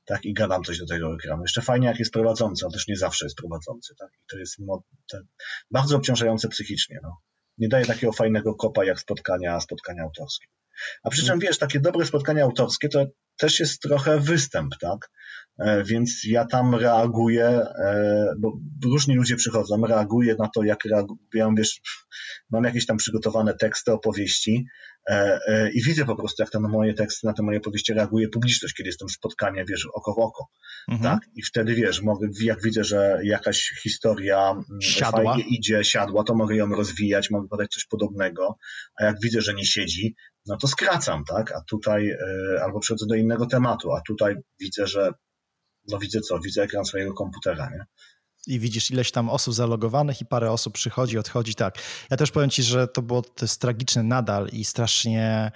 tak, i gadam coś do tego ekranu. Jeszcze fajnie, jak jest prowadzący, on też nie zawsze jest prowadzący, tak, i to jest bardzo obciążające psychicznie, no. Nie daje takiego fajnego kopa jak spotkania, spotkania autorskie. A przy czym, mhm. wiesz, takie dobre spotkania autorskie to też jest trochę występ, tak? E, więc ja tam reaguję, e, bo różni ludzie przychodzą, reaguję na to, jak reaguję, wiesz, mam jakieś tam przygotowane teksty, opowieści i widzę po prostu, jak te moje teksty, na te moje opowieści reaguje publiczność, kiedy jestem w spotkaniu, wiesz, oko w oko, mhm. tak? I wtedy, wiesz, mogę, jak widzę, że jakaś historia mm, siadła. fajnie idzie, siadła, to mogę ją rozwijać, mogę podać coś podobnego, a jak widzę, że nie siedzi, no to skracam, tak? A tutaj, albo przechodzę do innego tematu, a tutaj widzę, że no widzę co, widzę ekran swojego komputera, nie? I widzisz ileś tam osób zalogowanych i parę osób przychodzi, odchodzi, tak. Ja też powiem ci, że to było to jest tragiczne nadal i strasznie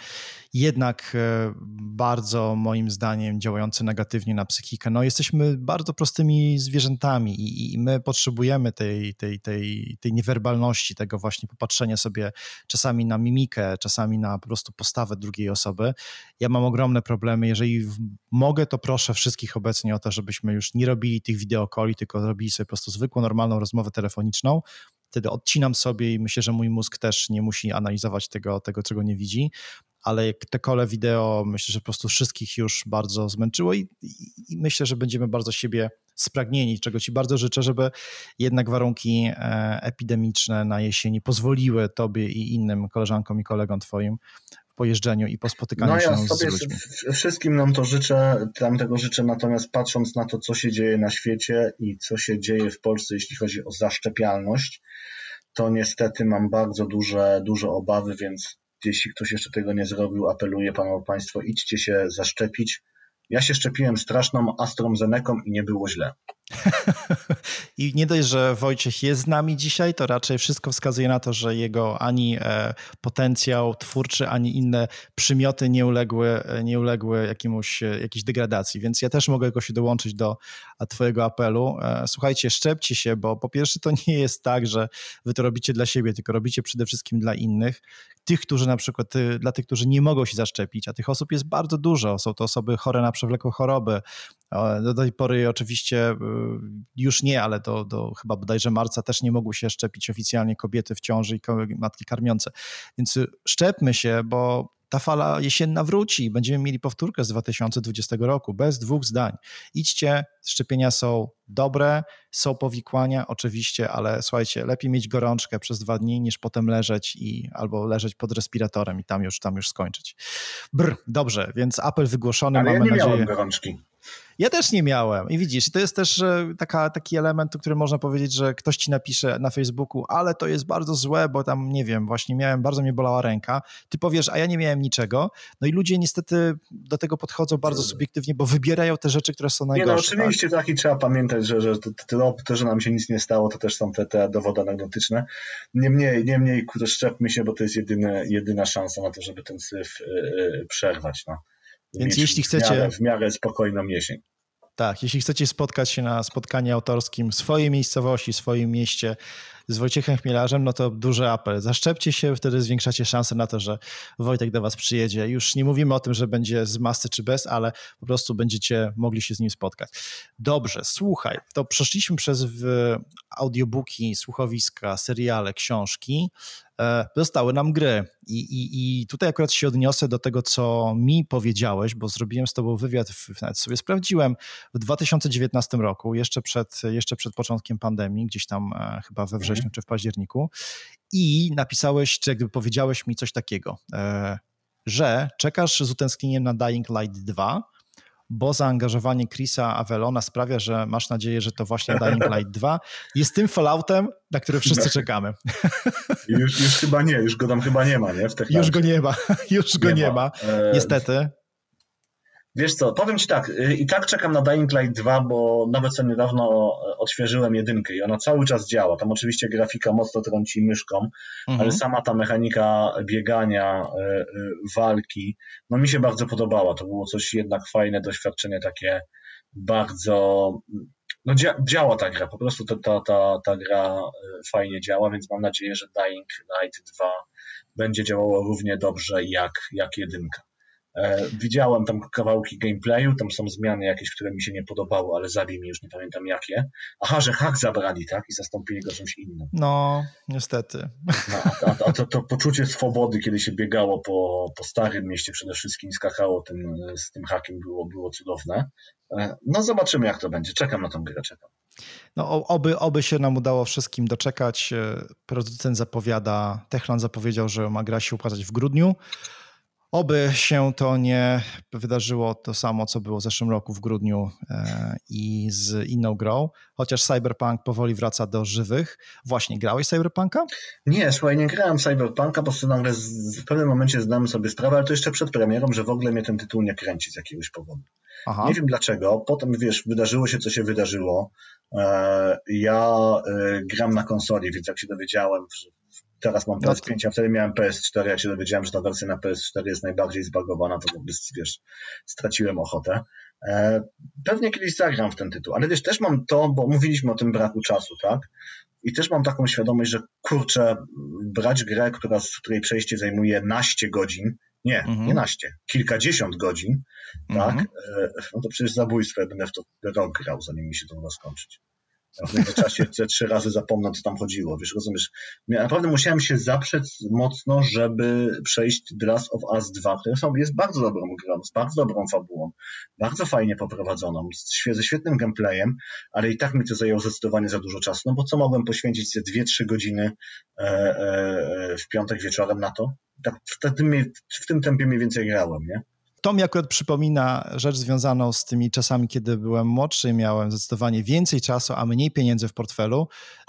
jednak e, bardzo moim zdaniem działające negatywnie na psychikę. No jesteśmy bardzo prostymi zwierzętami i, i my potrzebujemy tej, tej, tej, tej niewerbalności, tego właśnie popatrzenia sobie czasami na mimikę, czasami na po prostu postawę drugiej osoby. Ja mam ogromne problemy. Jeżeli mogę, to proszę wszystkich obecnie o to, żebyśmy już nie robili tych wideokoli, tylko robili sobie po prostu zwykłą, normalną rozmowę telefoniczną, wtedy odcinam sobie i myślę, że mój mózg też nie musi analizować tego, tego czego nie widzi ale te kole wideo myślę, że po prostu wszystkich już bardzo zmęczyło i, i, myślę, że będziemy bardzo siebie spragnieni, czego Ci bardzo życzę, żeby jednak warunki e, epidemiczne na jesieni pozwoliły Tobie i innym koleżankom i kolegom Twoim po jeżdżeniu i po spotykaniu no, się ja z sobie ludźmi. Wszystkim nam to życzę, tam tego życzę, natomiast patrząc na to, co się dzieje na świecie i co się dzieje w Polsce, jeśli chodzi o zaszczepialność, to niestety mam bardzo duże, duże obawy, więc jeśli ktoś jeszcze tego nie zrobił, apeluję panu państwo, idźcie się zaszczepić. Ja się szczepiłem straszną AstraZeneką i nie było źle. I nie dość, że Wojciech jest z nami dzisiaj, to raczej wszystko wskazuje na to, że jego ani e, potencjał twórczy, ani inne przymioty nie uległy, nie uległy jakiemuś, e, jakiejś degradacji. Więc ja też mogę go się dołączyć do Twojego apelu. E, słuchajcie, szczepcie się, bo po pierwsze to nie jest tak, że Wy to robicie dla siebie, tylko robicie przede wszystkim dla innych. Tych, którzy na przykład, dla tych, którzy nie mogą się zaszczepić, a tych osób jest bardzo dużo. Są to osoby chore na przewlekłe choroby. Do tej pory oczywiście już nie, ale do, do chyba bodajże marca też nie mogły się szczepić oficjalnie kobiety w ciąży i matki karmiące. Więc szczepmy się, bo ta fala jesienna wróci. Będziemy mieli powtórkę z 2020 roku, bez dwóch zdań. Idźcie, szczepienia są dobre, są powikłania oczywiście, ale słuchajcie, lepiej mieć gorączkę przez dwa dni, niż potem leżeć i albo leżeć pod respiratorem i tam już, tam już skończyć. Brr, dobrze, więc apel wygłoszony, ale mamy ja nie nadzieję. Miałem gorączki. Ja też nie miałem. I widzisz, to jest też taka, taki element, o którym można powiedzieć, że ktoś ci napisze na Facebooku, ale to jest bardzo złe, bo tam, nie wiem, właśnie miałem, bardzo mnie bolała ręka. Ty powiesz, a ja nie miałem niczego. No i ludzie niestety do tego podchodzą bardzo subiektywnie, bo wybierają te rzeczy, które są najgorsze. Nie, no oczywiście tak, tak i trzeba pamiętać, że, że to, to, że nam się nic nie stało, to też są te, te dowody anegdotyczne. Niemniej, niemniej szczepmy się, bo to jest jedyne, jedyna szansa na to, żeby ten syf yy, przerwać. No. Więc jeśli chcecie. W miarę, w miarę spokojną jesień. Tak, jeśli chcecie spotkać się na spotkaniu autorskim w swojej miejscowości, w swoim mieście z Wojciechem Chmielarzem, no to duży apel. Zaszczepcie się, wtedy zwiększacie szanse na to, że Wojtek do was przyjedzie. Już nie mówimy o tym, że będzie z masy czy bez, ale po prostu będziecie mogli się z nim spotkać. Dobrze, słuchaj, to przeszliśmy przez audiobooki, słuchowiska, seriale, książki. E, zostały nam gry. I, i, I tutaj akurat się odniosę do tego, co mi powiedziałeś, bo zrobiłem z tobą wywiad, nawet sobie sprawdziłem, w 2019 roku, jeszcze przed, jeszcze przed początkiem pandemii, gdzieś tam e, chyba we wrześniu mhm. czy w październiku. I napisałeś, czy jakby powiedziałeś mi coś takiego, e, że czekasz z utęsknieniem na Dying Light 2, bo zaangażowanie Chrisa Avelona sprawia, że masz nadzieję, że to właśnie Dying Light 2 jest tym Falloutem, na który wszyscy czekamy. Już, już chyba nie, już go tam chyba nie ma, nie? już go nie ma, już go nie, nie ma. ma. E, niestety. Wiesz co, powiem Ci tak, y, i tak czekam na Dying Light 2, bo nawet co niedawno odświeżyłem jedynkę i ona cały czas działa. Tam oczywiście grafika mocno trąci myszką, mhm. ale sama ta mechanika biegania, y, y, walki, no mi się bardzo podobała. To było coś jednak fajne, doświadczenie takie bardzo... No dzia działa ta gra, po prostu ta, ta, ta, ta gra fajnie działa, więc mam nadzieję, że Dying Light 2 będzie działało równie dobrze jak, jak jedynka. E, widziałem tam kawałki gameplayu, tam są zmiany jakieś, które mi się nie podobały, ale zabij mi już nie pamiętam jakie. Aha, że hak zabrali, tak? I zastąpili go czymś innym. No, niestety. No, a, a to, to, poczucie swobody, kiedy się biegało po, po starym mieście przede wszystkim i skakało tym, z tym hakiem, było, było cudowne. E, no zobaczymy, jak to będzie. Czekam na tą grę, czekam. No, oby, oby się nam udało wszystkim doczekać. E, producent zapowiada, Techland zapowiedział, że ma gra się ukazać w grudniu. Oby się to nie wydarzyło to samo, co było w zeszłym roku w grudniu e, i z inną grą, chociaż Cyberpunk powoli wraca do żywych. Właśnie, grałeś Cyberpunka? Nie, słuchaj, nie grałem Cyberpunka, po prostu nagle w pewnym momencie zdałem sobie sprawę, ale to jeszcze przed premierą, że w ogóle mnie ten tytuł nie kręci z jakiegoś powodu. Aha. Nie wiem dlaczego, potem wiesz, wydarzyło się, co się wydarzyło. E, ja e, gram na konsoli, więc jak się dowiedziałem, że Teraz mam PS5, no a wtedy miałem PS4. Jak się dowiedziałem, że ta wersja na PS4 jest najbardziej zbagowana, to wiesz, straciłem ochotę. E, pewnie kiedyś zagram w ten tytuł, ale wiesz, też mam to, bo mówiliśmy o tym braku czasu, tak? I też mam taką świadomość, że kurczę, brać grę, która, z której przejście zajmuje naście godzin, nie, mhm. nie naście, kilkadziesiąt godzin, tak? Mhm. E, no to przecież zabójstwo, ja będę w to rok grał, zanim mi się to uda skończyć. W międzyczasie te trzy razy zapomnę, co tam chodziło. Wiesz, rozumiesz? Ja naprawdę musiałem się zaprzeć mocno, żeby przejść The Last of Us 2, które są, jest bardzo dobrą grą, z bardzo dobrą fabułą, bardzo fajnie poprowadzoną, ze świetnym gameplayem, ale i tak mi to zajęło zdecydowanie za dużo czasu, no bo co mogłem poświęcić te 2-3 godziny e, e, w piątek wieczorem na to? Tak, w, tym, w tym tempie mniej więcej grałem, nie? To mi akurat przypomina rzecz związaną z tymi czasami, kiedy byłem młodszy i miałem zdecydowanie więcej czasu, a mniej pieniędzy w portfelu,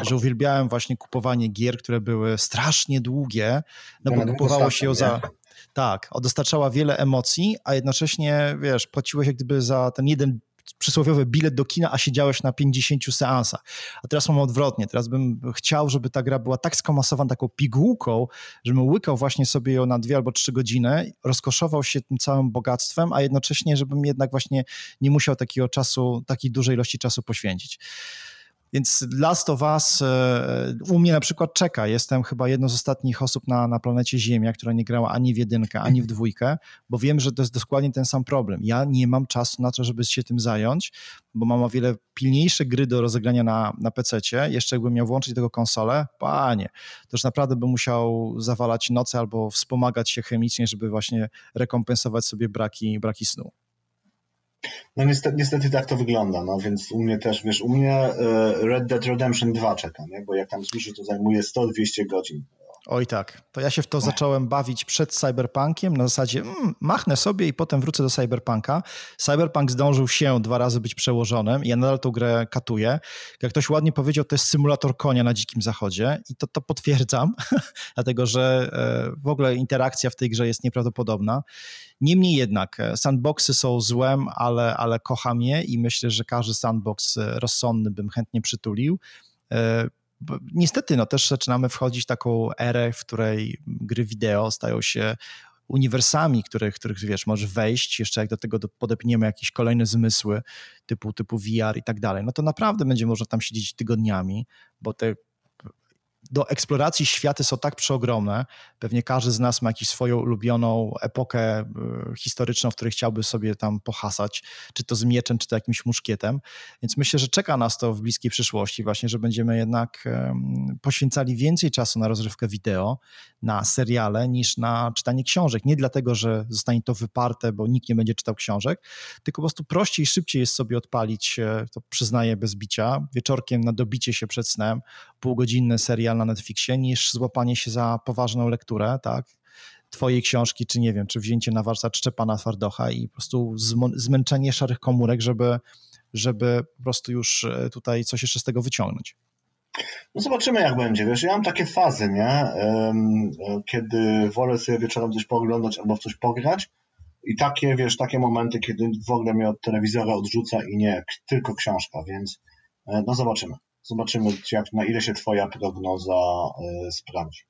że uwielbiałem właśnie kupowanie gier, które były strasznie długie, no bo kupowało się ją za... Tak, dostarczała wiele emocji, a jednocześnie, wiesz, płaciłeś jak gdyby za ten jeden przysłowiowy bilet do kina, a siedziałeś na 50 seansach. A teraz mam odwrotnie. Teraz bym chciał, żeby ta gra była tak skomasowana taką pigułką, żebym łykał właśnie sobie ją na dwie albo trzy godziny, rozkoszował się tym całym bogactwem, a jednocześnie, żebym jednak właśnie nie musiał takiego czasu, takiej dużej ilości czasu poświęcić. Więc Last of Us e, u mnie na przykład czeka. Jestem chyba jedną z ostatnich osób na, na planecie Ziemia, która nie grała ani w jedynkę, ani w dwójkę, bo wiem, że to jest dokładnie ten sam problem. Ja nie mam czasu na to, żeby się tym zająć, bo mam o wiele pilniejsze gry do rozegrania na, na PC-cie. Jeszcze jakbym miał włączyć tego konsolę, panie, to już naprawdę bym musiał zawalać noce albo wspomagać się chemicznie, żeby właśnie rekompensować sobie braki, braki snu. No niestety, niestety tak to wygląda, no więc u mnie też, wiesz, u mnie e, Red Dead Redemption 2 czeka, nie? bo jak tam słyszę, to zajmuje 100-200 godzin. Oj tak, to ja się w to zacząłem bawić przed Cyberpunkiem, na zasadzie mm, machnę sobie i potem wrócę do Cyberpunka. Cyberpunk zdążył się dwa razy być przełożonym i ja nadal tą grę katuję. Jak ktoś ładnie powiedział, to jest symulator konia na dzikim zachodzie i to, to potwierdzam, dlatego że e, w ogóle interakcja w tej grze jest nieprawdopodobna. Niemniej jednak, e, sandboxy są złem, ale, ale kocham je i myślę, że każdy sandbox e, rozsądny bym chętnie przytulił niestety no, też zaczynamy wchodzić w taką erę, w której gry wideo stają się uniwersami, których, których wiesz, możesz wejść, jeszcze jak do tego podepniemy jakieś kolejne zmysły typu, typu VR i tak dalej, no to naprawdę będzie można tam siedzieć tygodniami, bo te do eksploracji światy są tak przeogromne. Pewnie każdy z nas ma jakąś swoją ulubioną epokę y, historyczną, w której chciałby sobie tam pohasać, czy to z mieczem, czy to jakimś muszkietem. Więc myślę, że czeka nas to w bliskiej przyszłości właśnie, że będziemy jednak poświęcali więcej czasu na rozrywkę wideo, na seriale, niż na czytanie książek. Nie dlatego, że zostanie to wyparte, bo nikt nie będzie czytał książek, tylko po prostu prościej, szybciej jest sobie odpalić, e, to przyznaję bez bicia, wieczorkiem na dobicie się przed snem, półgodzinny serial na Netflixie, niż złapanie się za poważną lekturę, tak? twojej książki, czy nie wiem, czy wzięcie na warsztat Szczepana Twardocha i po prostu zmęczenie szarych komórek, żeby, żeby po prostu już e, tutaj coś jeszcze z tego wyciągnąć. No zobaczymy jak będzie, wiesz, ja mam takie fazy, nie, e, kiedy wolę sobie wieczorem coś pooglądać albo w coś pograć, I takie, wiesz, takie momenty, kiedy w ogóle mnie od telewizora odrzuca i nie, tylko książka, więc e, no zobaczymy. Zobaczymy, jak, na ile się twoja prognoza y, sprawdzi.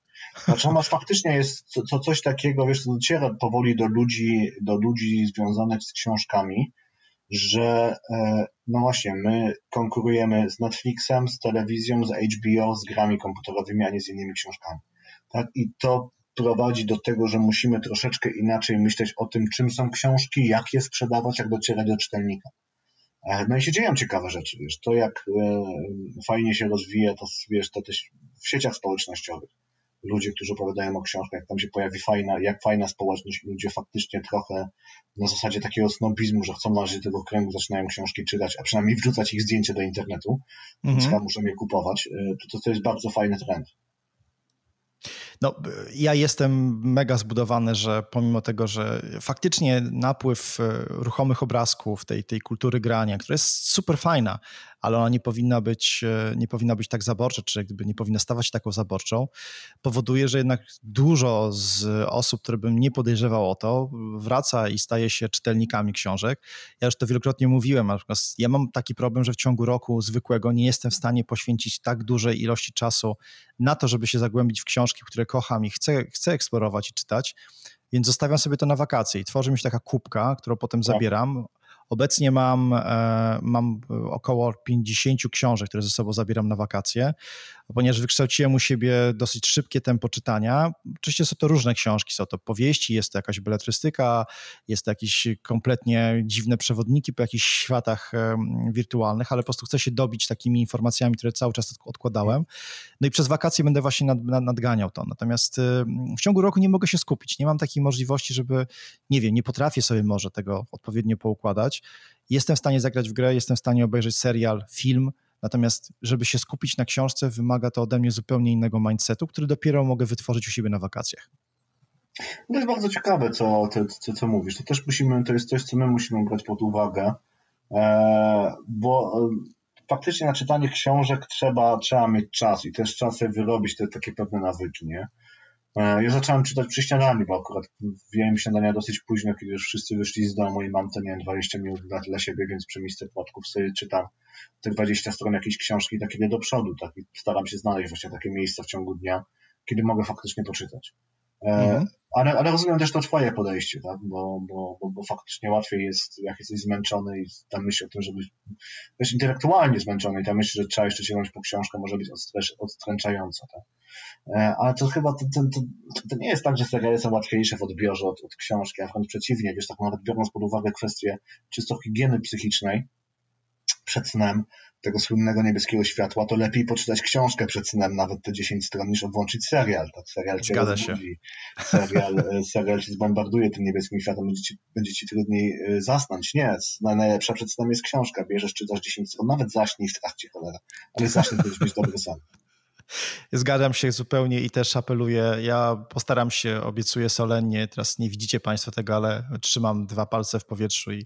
Natomiast faktycznie jest to, coś takiego, wiesz, co dociera powoli do ludzi, do ludzi związanych z książkami, że e, no właśnie, my konkurujemy z Netflixem, z telewizją, z HBO, z grami komputerowymi, a nie z innymi książkami. Tak? I to prowadzi do tego, że musimy troszeczkę inaczej myśleć o tym, czym są książki, jak je sprzedawać, jak docierać do czytelnika. E, no i się dzieją ciekawe rzeczy, wiesz, to jak e, fajnie się rozwija, to wiesz, to też w sieciach społecznościowych. Ludzie, którzy opowiadają o książkach, jak tam się pojawi fajna, jak fajna społeczność, ludzie faktycznie trochę na zasadzie takiego snobizmu, że chcą należeć do tego kręgu, zaczynają książki czytać, a przynajmniej wrzucać ich zdjęcie do internetu, mhm. więc ja muszę je kupować. E, to, to jest bardzo fajny trend. No, ja jestem mega zbudowany, że pomimo tego, że faktycznie napływ e, ruchomych obrazków, tej, tej kultury grania, która jest super fajna, ale ona nie powinna być, e, nie powinna być tak zaborcza, czy gdyby nie powinna stawać się taką zaborczą, powoduje, że jednak dużo z osób, które bym nie podejrzewał o to, wraca i staje się czytelnikami książek. Ja już to wielokrotnie mówiłem, na przykład ja mam taki problem, że w ciągu roku zwykłego nie jestem w stanie poświęcić tak dużej ilości czasu na to, żeby się zagłębić w książki, które kocham i chcę, chcę eksplorować i czytać, więc zostawiam sobie to na wakacje i tworzy mi się taka kubka, którą potem tak. zabieram. Obecnie mam, e, mam około 50 książek, które ze sobą zabieram na wakacje, ponieważ wykształciłem u siebie dosyć szybkie tempo czytania. Oczywiście są to różne książki, są to powieści, jest to jakaś beletrystyka, jest to jakieś kompletnie dziwne przewodniki po jakichś światach wirtualnych, ale po prostu chcę się dobić takimi informacjami, które cały czas odkładałem. No i przez wakacje będę właśnie nad, nad, nadganiał to. Natomiast w ciągu roku nie mogę się skupić, nie mam takiej możliwości, żeby, nie wiem, nie potrafię sobie może tego odpowiednio poukładać. Jestem w stanie zagrać w grę, jestem w stanie obejrzeć serial, film, Natomiast, żeby się skupić na książce, wymaga to ode mnie zupełnie innego mindsetu, który dopiero mogę wytworzyć u siebie na wakacjach. To jest bardzo ciekawe, co, co, co mówisz. To też musimy, to jest coś, co my musimy brać pod uwagę, e, bo e, faktycznie na czytanie książek trzeba, trzeba mieć czas i też czas sobie wyrobić te takie pewne nawyki, nie? E, ja zacząłem czytać przy śniadaniu, bo akurat wziąłem śniadania dosyć późno, kiedy już wszyscy wyszli z domu i mam te, nie wiem, 20 minut dla, dla siebie, więc przy misce płatków sobie czytam te 20 stron jakiejś książki takiego do przodu, tak? Staram się znaleźć właśnie takie miejsca w ciągu dnia, kiedy mogę faktycznie poczytać. E, mhm. Ale, ale rozumiem też to twoje podejście, tak? Bo, bo, bo, bo faktycznie łatwiej jest, jak jesteś zmęczony i ta myśl o tym, żeby być intelektualnie zmęczony i ta myśl, że trzeba jeszcze sięgnąć po książkę może być odstręczająca, tak? Ale to chyba to, to, to, to, nie jest tak, że seriale są łatwiejsze w odbiorze od, od książki, a wręcz przeciwnie, wiesz, tak nawet biorąc pod uwagę kwestię czysto higieny psychicznej przed snem, tego słynnego niebieskiego światła, to lepiej poczytać książkę przed snem, nawet te 10 stron, niż odłączyć serial. Tak, serial cię Zgadza się. Serial, e, serial cię zbombarduje tym niebieskim światłem, będzie ci, będzie ci trudniej e, zasnąć. Nie, najlepsza przed snem jest książka. Bierzesz, czytasz 10 stron, nawet zaśnij w trakcie, cholera. Ale zaśnij, będziesz mieć dobry sen. Zgadzam się zupełnie i też apeluję. Ja postaram się, obiecuję solennie. Teraz nie widzicie Państwo tego, ale trzymam dwa palce w powietrzu i,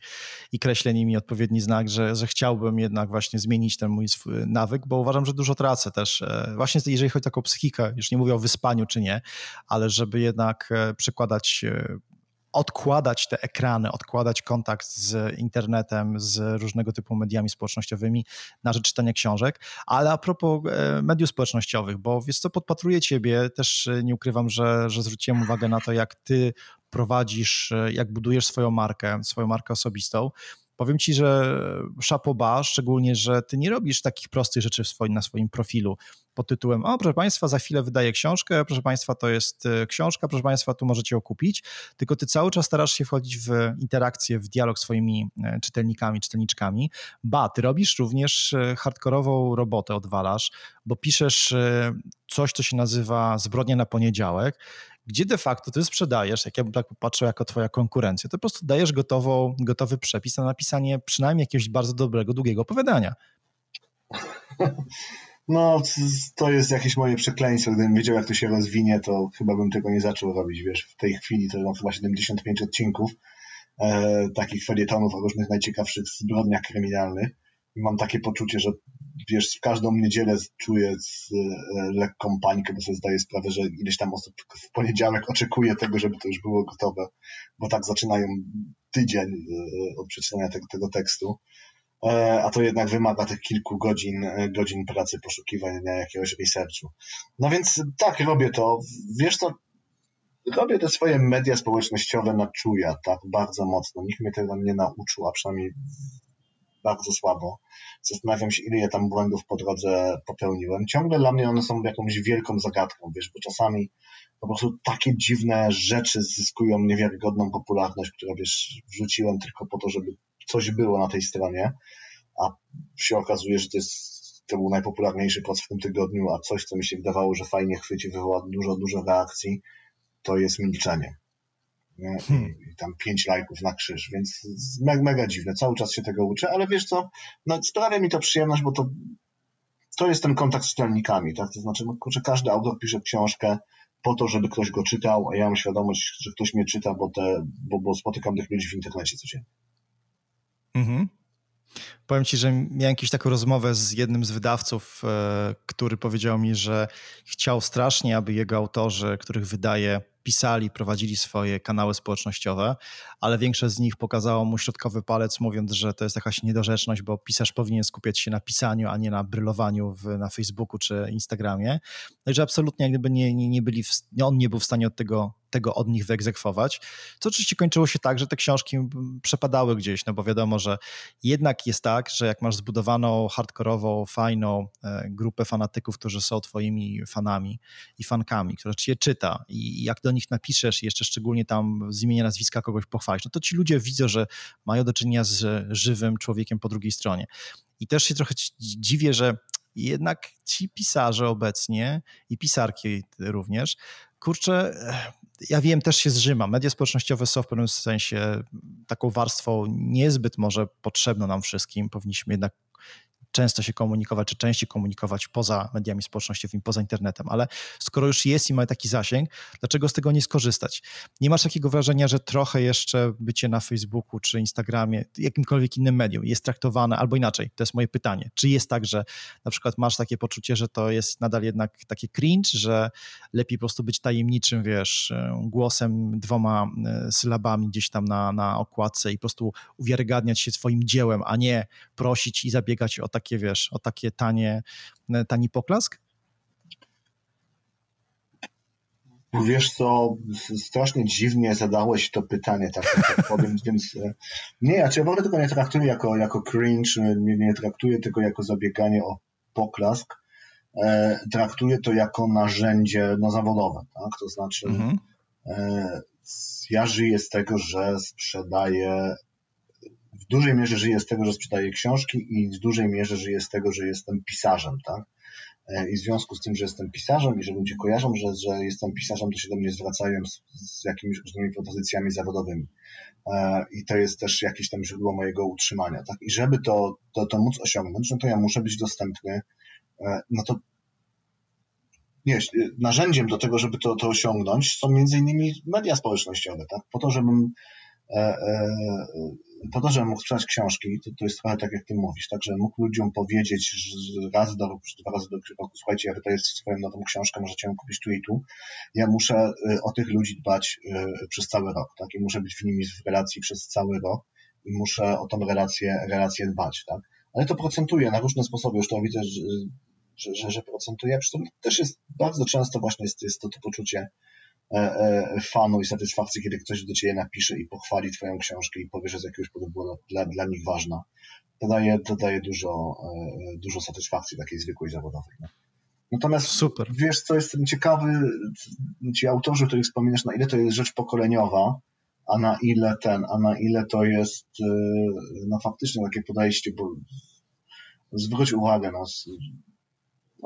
i kreślę nimi odpowiedni znak, że, że chciałbym jednak właśnie zmienić ten mój nawyk, bo uważam, że dużo tracę też. E, właśnie jeżeli chodzi o taką psychikę, już nie mówię o wyspaniu czy nie, ale żeby jednak e, przekładać e, odkładać te ekrany, odkładać kontakt z internetem, z różnego typu mediami społecznościowymi na rzecz czytania książek. Ale a propos e, mediów społecznościowych, bo wiesz co, podpatruję ciebie, też nie ukrywam, że, że zwróciłem uwagę na to, jak ty prowadzisz, e, jak budujesz swoją markę, swoją markę osobistą. Powiem ci, że szapoba, szczególnie, że ty nie robisz takich prostych rzeczy swoim, na swoim profilu pod tytułem o, proszę Państwa, za chwilę wydaję książkę, proszę Państwa, to jest e, książka, proszę Państwa, tu możecie ją kupić, tylko ty cały czas starasz się wchodzić w interakcję, w dialog z swoimi e, czytelnikami, czytelniczkami. Ba, ty robisz również e, hardkorową robotę, odwalasz, bo piszesz coś, co się nazywa zbrodnia na poniedziałek, gdzie de facto ty sprzedajesz, jak ja bym tak popatrzył jako twoja konkurencja, to po prostu dajesz gotową, gotowy przepis na napisanie przynajmniej jakiegoś bardzo dobrego, długiego opowiadania. No, to jest jakieś moje przekleństwo. Gdybym wiedział, jak to się rozwinie, to chyba bym tego nie zaczął robić. Wiesz, w tej chwili to mam chyba 75 odcinków e, takich felietonów o różnych najciekawszych zbrodniach kryminalnych. I mam takie poczucie, że wiesz, w każdą niedzielę czuję z, e, lekką pańkę, bo sobie zdaję sprawę, że ileś tam osób w poniedziałek oczekuje tego, żeby to już było gotowe, bo tak zaczynają tydzień e, od przeczytania tego, tego tekstu. E, a to jednak wymaga tych kilku godzin, godzin pracy, poszukiwania jakiegoś researchu. No więc tak, robię to. Wiesz co, robię te swoje media społecznościowe na czuja, tak, bardzo mocno. Nikt mnie tego nie nauczył, a przynajmniej bardzo słabo. Zastanawiam się, ile ja tam błędów po drodze popełniłem. Ciągle dla mnie one są jakąś wielką zagadką, wiesz, bo czasami po prostu takie dziwne rzeczy zyskują niewiarygodną popularność, które, wiesz, wrzuciłem tylko po to, żeby coś było na tej stronie, a się okazuje, że to jest to był najpopularniejszy post w tym tygodniu, a coś, co mi się wydawało, że fajnie chwyci, wywoła dużo, dużo reakcji, to jest milczenie. Nie? Hmm. I tam pięć lajków na krzyż, więc mega, mega dziwne. Cały czas się tego uczę, ale wiesz co, no, sprawia mi to przyjemność, bo to, to jest ten kontakt z czytelnikami, tak? To znaczy, no, kurczę, każdy autor pisze książkę po to, żeby ktoś go czytał, a ja mam świadomość, że ktoś mnie czyta, bo, te, bo, bo spotykam tych ludzi w internecie codziennie. Mhm. Powiem ci, że miałem jakąś taką rozmowę z jednym z wydawców, e, który powiedział mi, że chciał strasznie, aby jego autorzy, których wydaje, pisali, prowadzili swoje kanały społecznościowe, ale większość z nich pokazało mu środkowy palec, mówiąc, że to jest jakaś niedorzeczność, bo pisarz powinien skupiać się na pisaniu, a nie na brylowaniu w, na Facebooku czy Instagramie. No i że absolutnie jak gdyby nie, nie, nie byli, w, on nie był w stanie od tego tego od nich wyegzekwować. Co oczywiście kończyło się tak, że te książki przepadały gdzieś, no bo wiadomo, że jednak jest tak, że jak masz zbudowaną, hardkorową, fajną e, grupę fanatyków, którzy są twoimi fanami i fankami, która cię czyta i jak do nich napiszesz jeszcze szczególnie tam z imienia, nazwiska kogoś pochwalisz, no to ci ludzie widzą, że mają do czynienia z żywym człowiekiem po drugiej stronie. I też się trochę dziwię, że jednak ci pisarze obecnie i pisarki również, kurczę, ja wiem, też się zrzyma. Media społecznościowe są w pewnym sensie taką warstwą niezbyt może potrzebną nam wszystkim. Powinniśmy jednak często się komunikować, czy częściej komunikować poza mediami społecznościowymi, poza internetem, ale skoro już jest i ma taki zasięg, dlaczego z tego nie skorzystać? Nie masz takiego wrażenia, że trochę jeszcze bycie na Facebooku czy Instagramie, jakimkolwiek innym medium jest traktowane, albo inaczej, to jest moje pytanie, czy jest tak, że na przykład masz takie poczucie, że to jest nadal jednak takie cringe, że lepiej po prostu być tajemniczym, wiesz, głosem, dwoma e, sylabami gdzieś tam na, na okładce i po prostu uwiarygadniać się swoim dziełem, a nie prosić i zabiegać o takie takie, wiesz, o takie tanie, e, tani poklask? Wiesz co, strasznie dziwnie zadałeś to pytanie, tak, tak powiem, więc e, nie, ja cię w ogóle tego nie traktuję jako, jako cringe, nie, nie traktuję tego jako zabieganie o poklask, e, traktuję to jako narzędzie no, zawodowe, tak, to znaczy mhm. e, ja żyję z tego, że sprzedaję w dużej mierze żyję z tego, że sprzedaję książki i w dużej mierze żyję z tego, że jestem pisarzem, tak? E, I w związku z tym, że jestem pisarzem i że ludzie kojarzą, że, że jestem pisarzem, to się do mnie zwracają z, z jakimiś różnymi propozycjami zawodowymi. E, I to jest też jakieś tam źródło mojego utrzymania. Tak? I żeby to, to, to móc osiągnąć, no to ja muszę być dostępny. E, no to nie, narzędziem do tego, żeby to, to osiągnąć, są między innymi media społecznościowe, tak? Po to, żebym po to, żebym mógł sprzedać książki, to, to jest trochę tak, jak ty mówisz, tak, że mógł ludziom powiedzieć raz do roku, czy dwa razy do roku, słuchajcie, ja wydaję swoją nową książkę, możecie ją kupić tu i tu. Ja muszę y, o tych ludzi dbać y, przez cały rok, tak, i muszę być w nimi w relacji przez cały rok i muszę o tą relację, relację dbać, tak. Ale to procentuje na różne sposoby, już to widzę, że, że, że, że procentuje, przy tym też jest bardzo często właśnie jest, jest to, to poczucie fanu i satysfakcji, kiedy ktoś do ciebie napisze i pochwali twoją książkę i powie, że z jakiegoś powodu była dla, dla nich ważna. To daje, to daje dużo, e, dużo satysfakcji takiej zwykłej zawodowej. No. Natomiast Super. wiesz, co jest ciekawy, ci autorzy, których wspominasz, na ile to jest rzecz pokoleniowa, a na ile ten, a na ile to jest no faktycznie takie podejście, bo zwróć uwagę, no,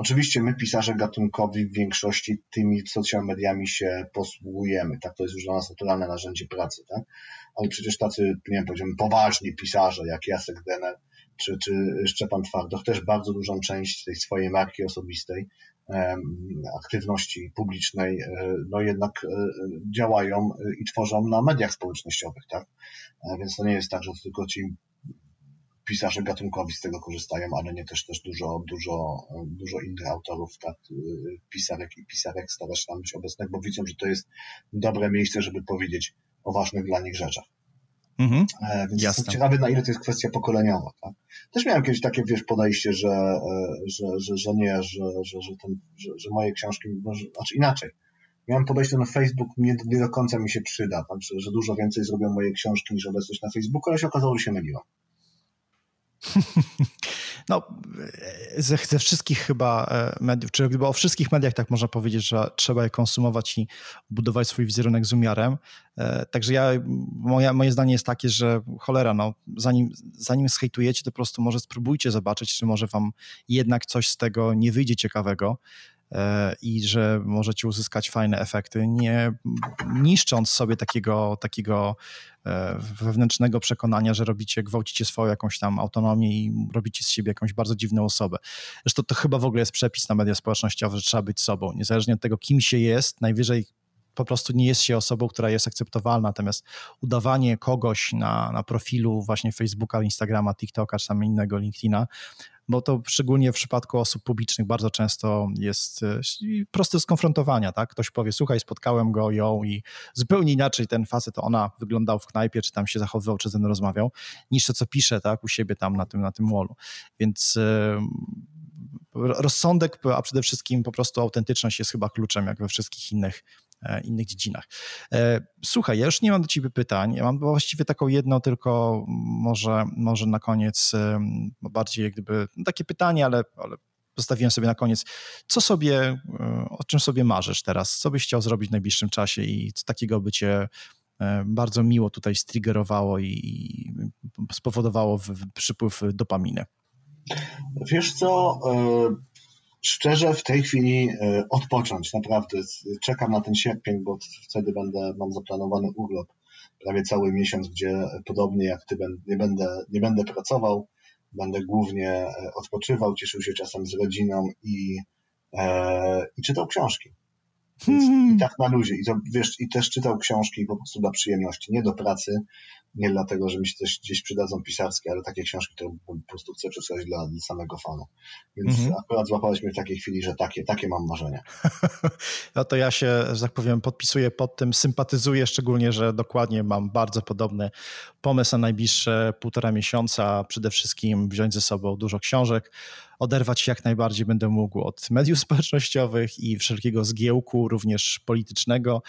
Oczywiście my, pisarze gatunkowi, w większości tymi social mediami się posługujemy, tak? To jest już dla nas naturalne narzędzie pracy, tak? Ale przecież tacy, nie wiem, powiedziałbym, poważni pisarze, jak Jacek Denner czy, czy Szczepan Twardoch, też bardzo dużą część tej swojej marki osobistej, aktywności publicznej, e, no jednak e, działają i tworzą na mediach społecznościowych, tak? E, więc to nie jest tak, że to tylko ci pisarze gatunkowi z tego korzystają, ale nie też też dużo, dużo, dużo innych autorów, tak, pisarek i pisarek stara się tam być obecnych, bo widzą, że to jest dobre miejsce, żeby powiedzieć o ważnych dla nich rzeczach. Mhm, e, Więc jasne. jestem ciekawy, na ile to jest kwestia pokoleniowa. Tak? Też miałem kiedyś takie wiesz, podejście, że, e, że, że, że nie, że, że, że, ten, że, że moje książki, może, znaczy inaczej. Miałem podejście, że Facebook nie, nie do końca mi się przyda, tak? że, że dużo więcej zrobią moje książki niż obecność na Facebooku, ale się okazało, że się myliłam. No, ze, ze, wszystkich chyba e, mediów, czy chyba o wszystkich mediach tak można powiedzieć, że trzeba je konsumować i budować swój wizerunek z umiarem. E, także ja, moja, moje zdanie jest takie, że cholera, no, zanim, zanim schejtujecie, to po prostu może spróbujcie zobaczyć, czy może wam jednak coś z tego nie wyjdzie ciekawego. E, i że możecie uzyskać fajne efekty, nie niszcząc sobie takiego, takiego e, wewnętrznego przekonania, że robicie, gwałcicie swoją jakąś tam autonomię i robicie z siebie jakąś bardzo dziwną osobę. Zresztą to chyba w ogóle jest przepis na media społecznościowe, że trzeba być sobą, niezależnie od tego, kim się jest, najwyżej po prostu nie jest się osobą, która jest akceptowalna, natomiast udawanie kogoś na, na profilu właśnie Facebooka, Instagrama, TikToka czy tam innego LinkedIna bo to szczególnie w przypadku osób publicznych bardzo często jest e, proste skonfrontowania, tak? Ktoś powie, słuchaj, spotkałem go, ją i zupełnie inaczej ten facet, ona wyglądał w knajpie, czy tam się zachowywał, czy ze mną rozmawiał, niż to, co pisze, tak, u siebie tam na tym, na tym wallu. Więc rozsądek, a przede wszystkim po prostu autentyczność jest chyba kluczem, jak we wszystkich innych E, innych dziedzinach. E, słuchaj, ja już nie mam do ciebie pytań. Ja mam właściwie taką jedno, tylko może, może na koniec bardziej jak gdyby no takie pytanie, ale, ale zostawiłem sobie na koniec. Co sobie, e, o czym sobie marzysz teraz? Co byś chciał zrobić w najbliższym czasie i co takiego by cię bardzo miło tutaj striggerowało i spowodowało przypływ dopaminy? Wiesz co, szczerze w tej chwili e, odpocząć, naprawdę. Czekam na ten sierpień, bo wtedy będę, mam zaplanowany urlop prawie cały miesiąc, gdzie podobnie jak ty nie będę, nie będę pracował, będę głównie e, odpoczywał, cieszył się czasem z rodziną i, e, i czytał książki. Więc I tak na luzie. I, to, wiesz, I też czytał książki po prostu dla przyjemności, nie do pracy, nie dlatego, że mi się coś gdzieś przydadzą pisarskie, ale takie książki, które po prostu chcę przesłać dla, dla samego fanu. Więc mhm. akurat złapałeś mnie w takiej chwili, że takie, takie mam marzenia. No to ja się, że tak powiem, podpisuję pod tym, sympatyzuję, szczególnie, że dokładnie mam bardzo podobny pomysł na najbliższe półtora miesiąca. Przede wszystkim wziąć ze sobą dużo książek, oderwać się jak najbardziej będę mógł od mediów społecznościowych i wszelkiego zgiełku, również politycznego,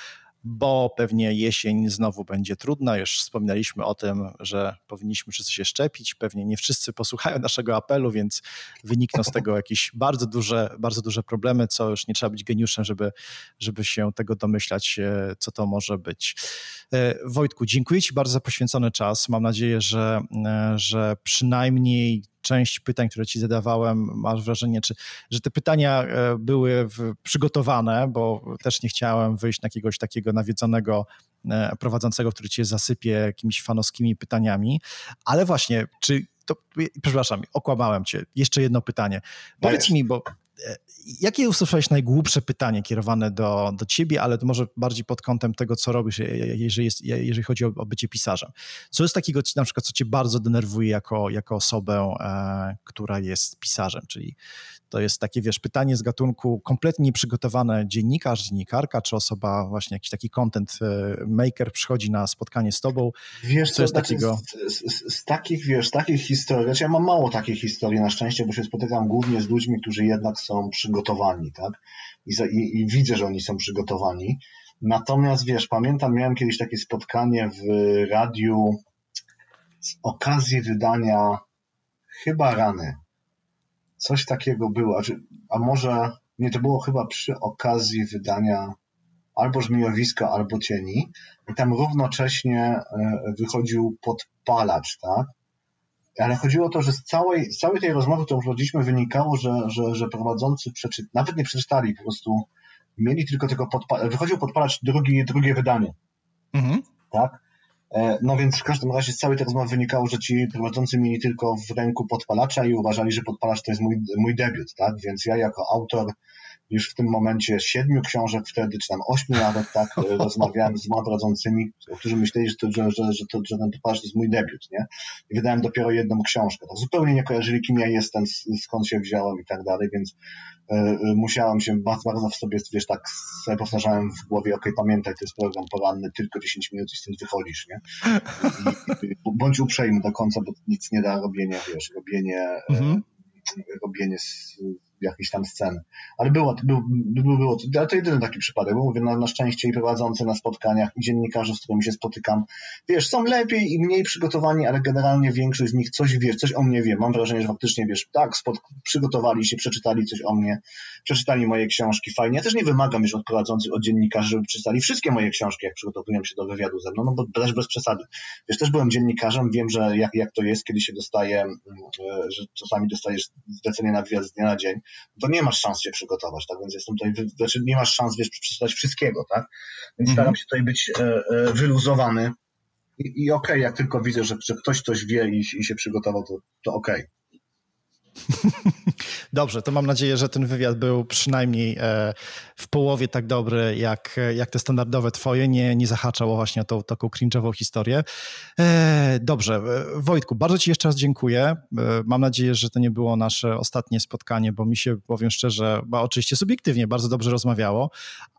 bo pewnie jesień znowu będzie trudna. Już wspominaliśmy o tym, że powinniśmy wszyscy się szczepić. Pewnie nie wszyscy posłuchają naszego apelu, więc wynikną z tego jakieś bardzo duże, bardzo duże problemy, co już nie trzeba być geniuszem, żeby, żeby się tego domyślać, e, co to może być. E, Wojtku, dziękuję Ci bardzo za poświęcony czas. Mam nadzieję, że, e, że przynajmniej część pytań, które ci zadawałem, masz wrażenie, czy, że te pytania e, były przygotowane, bo też nie chciałem wyjść na jakiegoś takiego nawiedzonego e, prowadzącego, który cię zasypie jakimiś fanowskimi pytaniami, ale właśnie, czy to, przepraszam, okłamałem cię. Jeszcze jedno pytanie. Powiedz mi, bo jakie usłyszałeś najgłupsze pytanie kierowane do, do ciebie, ale to może bardziej pod kątem tego, co robisz, jeżeli, jest, jeżeli chodzi o, o bycie pisarzem? Co jest takiego, na przykład, co cię bardzo denerwuje jako, jako osobę, e, która jest pisarzem? Czyli to jest takie, wiesz, pytanie z gatunku kompletnie nieprzygotowane dziennikarz, dziennikarka, czy osoba, właśnie jakiś taki content e, maker przychodzi na spotkanie z tobą. Wiesz co, co jest znaczy takiego... Z, z, z, takich, wiesz, takich historii, znaczy ja mam mało takich historii na szczęście, bo się spotykam głównie z ludźmi, którzy jednak są przygotowani, tak? I, i, i widzę, że oni są przygotowani. Natomiast wiesz, pamiętam, miałem kiedyś takie spotkanie w radiu z okazji wydania chyba rany Coś takiego było. A, może nie, to było chyba przy okazji wydania albo Żmijowiska, albo Cieni. I tam równocześnie e, wychodził podpalacz, tak? Ale chodziło o to, że z całej, z całej tej rozmowy, którą prowadziliśmy, wynikało, że, że, że prowadzący przeczy... nawet nie przeczytali, po prostu mieli tylko tego podpalacz. Wychodził podpalacz drugi, drugie wydanie. Mhm. Tak? E, no więc w każdym razie z całej tej rozmowy wynikało, że ci prowadzący mieli tylko w ręku podpalacza i uważali, że podpalacz to jest mój, mój debiut, tak? Więc ja jako autor już w tym momencie siedmiu książek wtedy, czy tam ośmiu nawet tak rozmawiałem z prowadzącymi, którzy myśleli, że, to, że, że, że, to, że ten to jest mój debiut, nie? I wydałem dopiero jedną książkę. Tak zupełnie nie kojarzyli, kim ja jestem, skąd się wziąłem i tak dalej, więc musiałem się bardzo, bardzo w sobie, wiesz, tak sobie powtarzałem w głowie, ok, pamiętaj, to jest program poranny, tylko 10 minut i stąd wychodzisz, nie? I, i, bądź uprzejmy do końca, bo nic nie da robienie, wiesz, robienie, mhm. robienie jakiejś tam sceny. Ale było, było, było ale to jedyny taki przypadek, bo mówię, na, na szczęście i prowadzący na spotkaniach, i dziennikarze, z którymi się spotykam, wiesz, są lepiej i mniej przygotowani, ale generalnie większość z nich coś wie, coś o mnie wie. Mam wrażenie, że faktycznie, wiesz, tak, spod, przygotowali się, przeczytali coś o mnie, przeczytali moje książki, fajnie. Ja też nie wymagam już od prowadzących, od dziennikarzy, żeby przeczytali wszystkie moje książki, jak przygotowują się do wywiadu ze mną, no bo też bez przesady. Wiesz, też byłem dziennikarzem, wiem, że jak, jak to jest, kiedy się dostaje, mm, e, że czasami dostajesz zlecenie na wywiad z dnia na dzień, to nie masz szans się przygotować, tak? Więc jestem tutaj, znaczy nie masz szans, wiesz, przeczytać wszystkiego, tak? Więc mhm. staram się tutaj być e, e, wyluzowany i, i okej, okay, jak tylko widzę, że, że ktoś coś wie i, i się przygotował, to, to okej. Okay. Dobrze, to mam nadzieję, że ten wywiad był przynajmniej e, w połowie tak dobry, jak, jak te standardowe twoje, nie, nie zahaczał właśnie o tą taką cringe'ową historię. E, dobrze, e, Wojtku, bardzo ci jeszcze raz dziękuję. Mam nadzieję, że to nie było nasze ostatnie spotkanie, bo mi się, powiem szczerze, bo oczywiście subiektywnie bardzo dobrze rozmawiało,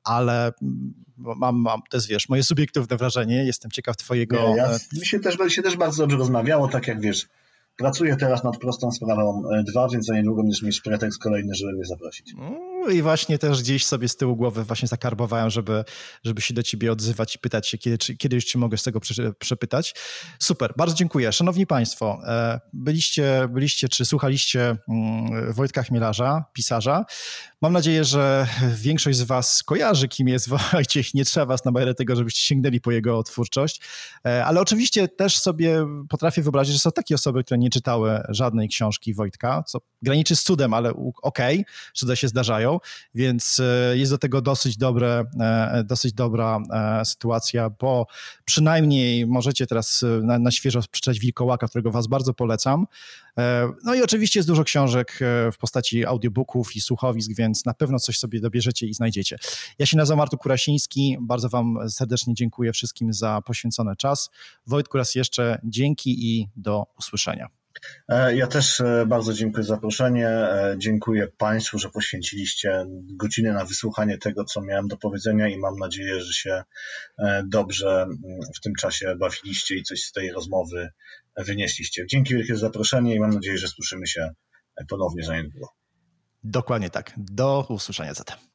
ale mm, mam, mam to jest, wiesz, moje subiektywne wrażenie, jestem ciekaw twojego... Nie, ja, mi się też, się też bardzo dobrze rozmawiało, tak jak wiesz, Pracuję teraz nad prostą sprawą 2, e, więc za niedługo będziesz mieć pretekst kolejny, żeby mnie zaprosić. No I właśnie też gdzieś sobie z tyłu głowy właśnie zakarbowałem, żeby, żeby się do ciebie odzywać i pytać się, kiedy, czy, kiedy już ci mogę z tego przepytać. Super, bardzo dziękuję. Szanowni Państwo, e, byliście, byliście czy słuchaliście mm, Wojtka Chmielarza, pisarza. Mam nadzieję, że większość z Was kojarzy, kim jest Wojciech. Nie trzeba Was nabawiać tego, żebyście sięgnęli po jego twórczość. E, ale oczywiście też sobie potrafię wyobrazić, że są takie osoby, które nie czytały żadnej książki Wojtka, co graniczy z cudem, ale okej, okay, cuda się zdarzają, więc e, jest do tego dosyć dobre, e, dosyć dobra sytuacja, bo przynajmniej możecie teraz na, na świeżo przeczytać Wilkołaka, którego Was bardzo polecam. No i oczywiście jest dużo książek w postaci audiobooków i słuchowisk, więc na pewno coś sobie dobierzecie i znajdziecie. Ja się nazywam Artur Kurasiński, bardzo Wam serdecznie dziękuję wszystkim za poświęcony czas. Wojtku raz jeszcze dzięki i do usłyszenia. E, ja też e, bardzo dziękuję za zaproszenie. E, dziękuję Państwu, że poświęciliście godzinę na wysłuchanie tego, co miałem do powiedzenia i mam nadzieję, że się dobrze w tym czasie bawiliście i coś z tej rozmowy wynieśliście. Dzięki wielkie za zaproszenie i mam nadzieję, że słyszymy się ponownie za niedługo. Dokładnie tak. Do usłyszenia zatem.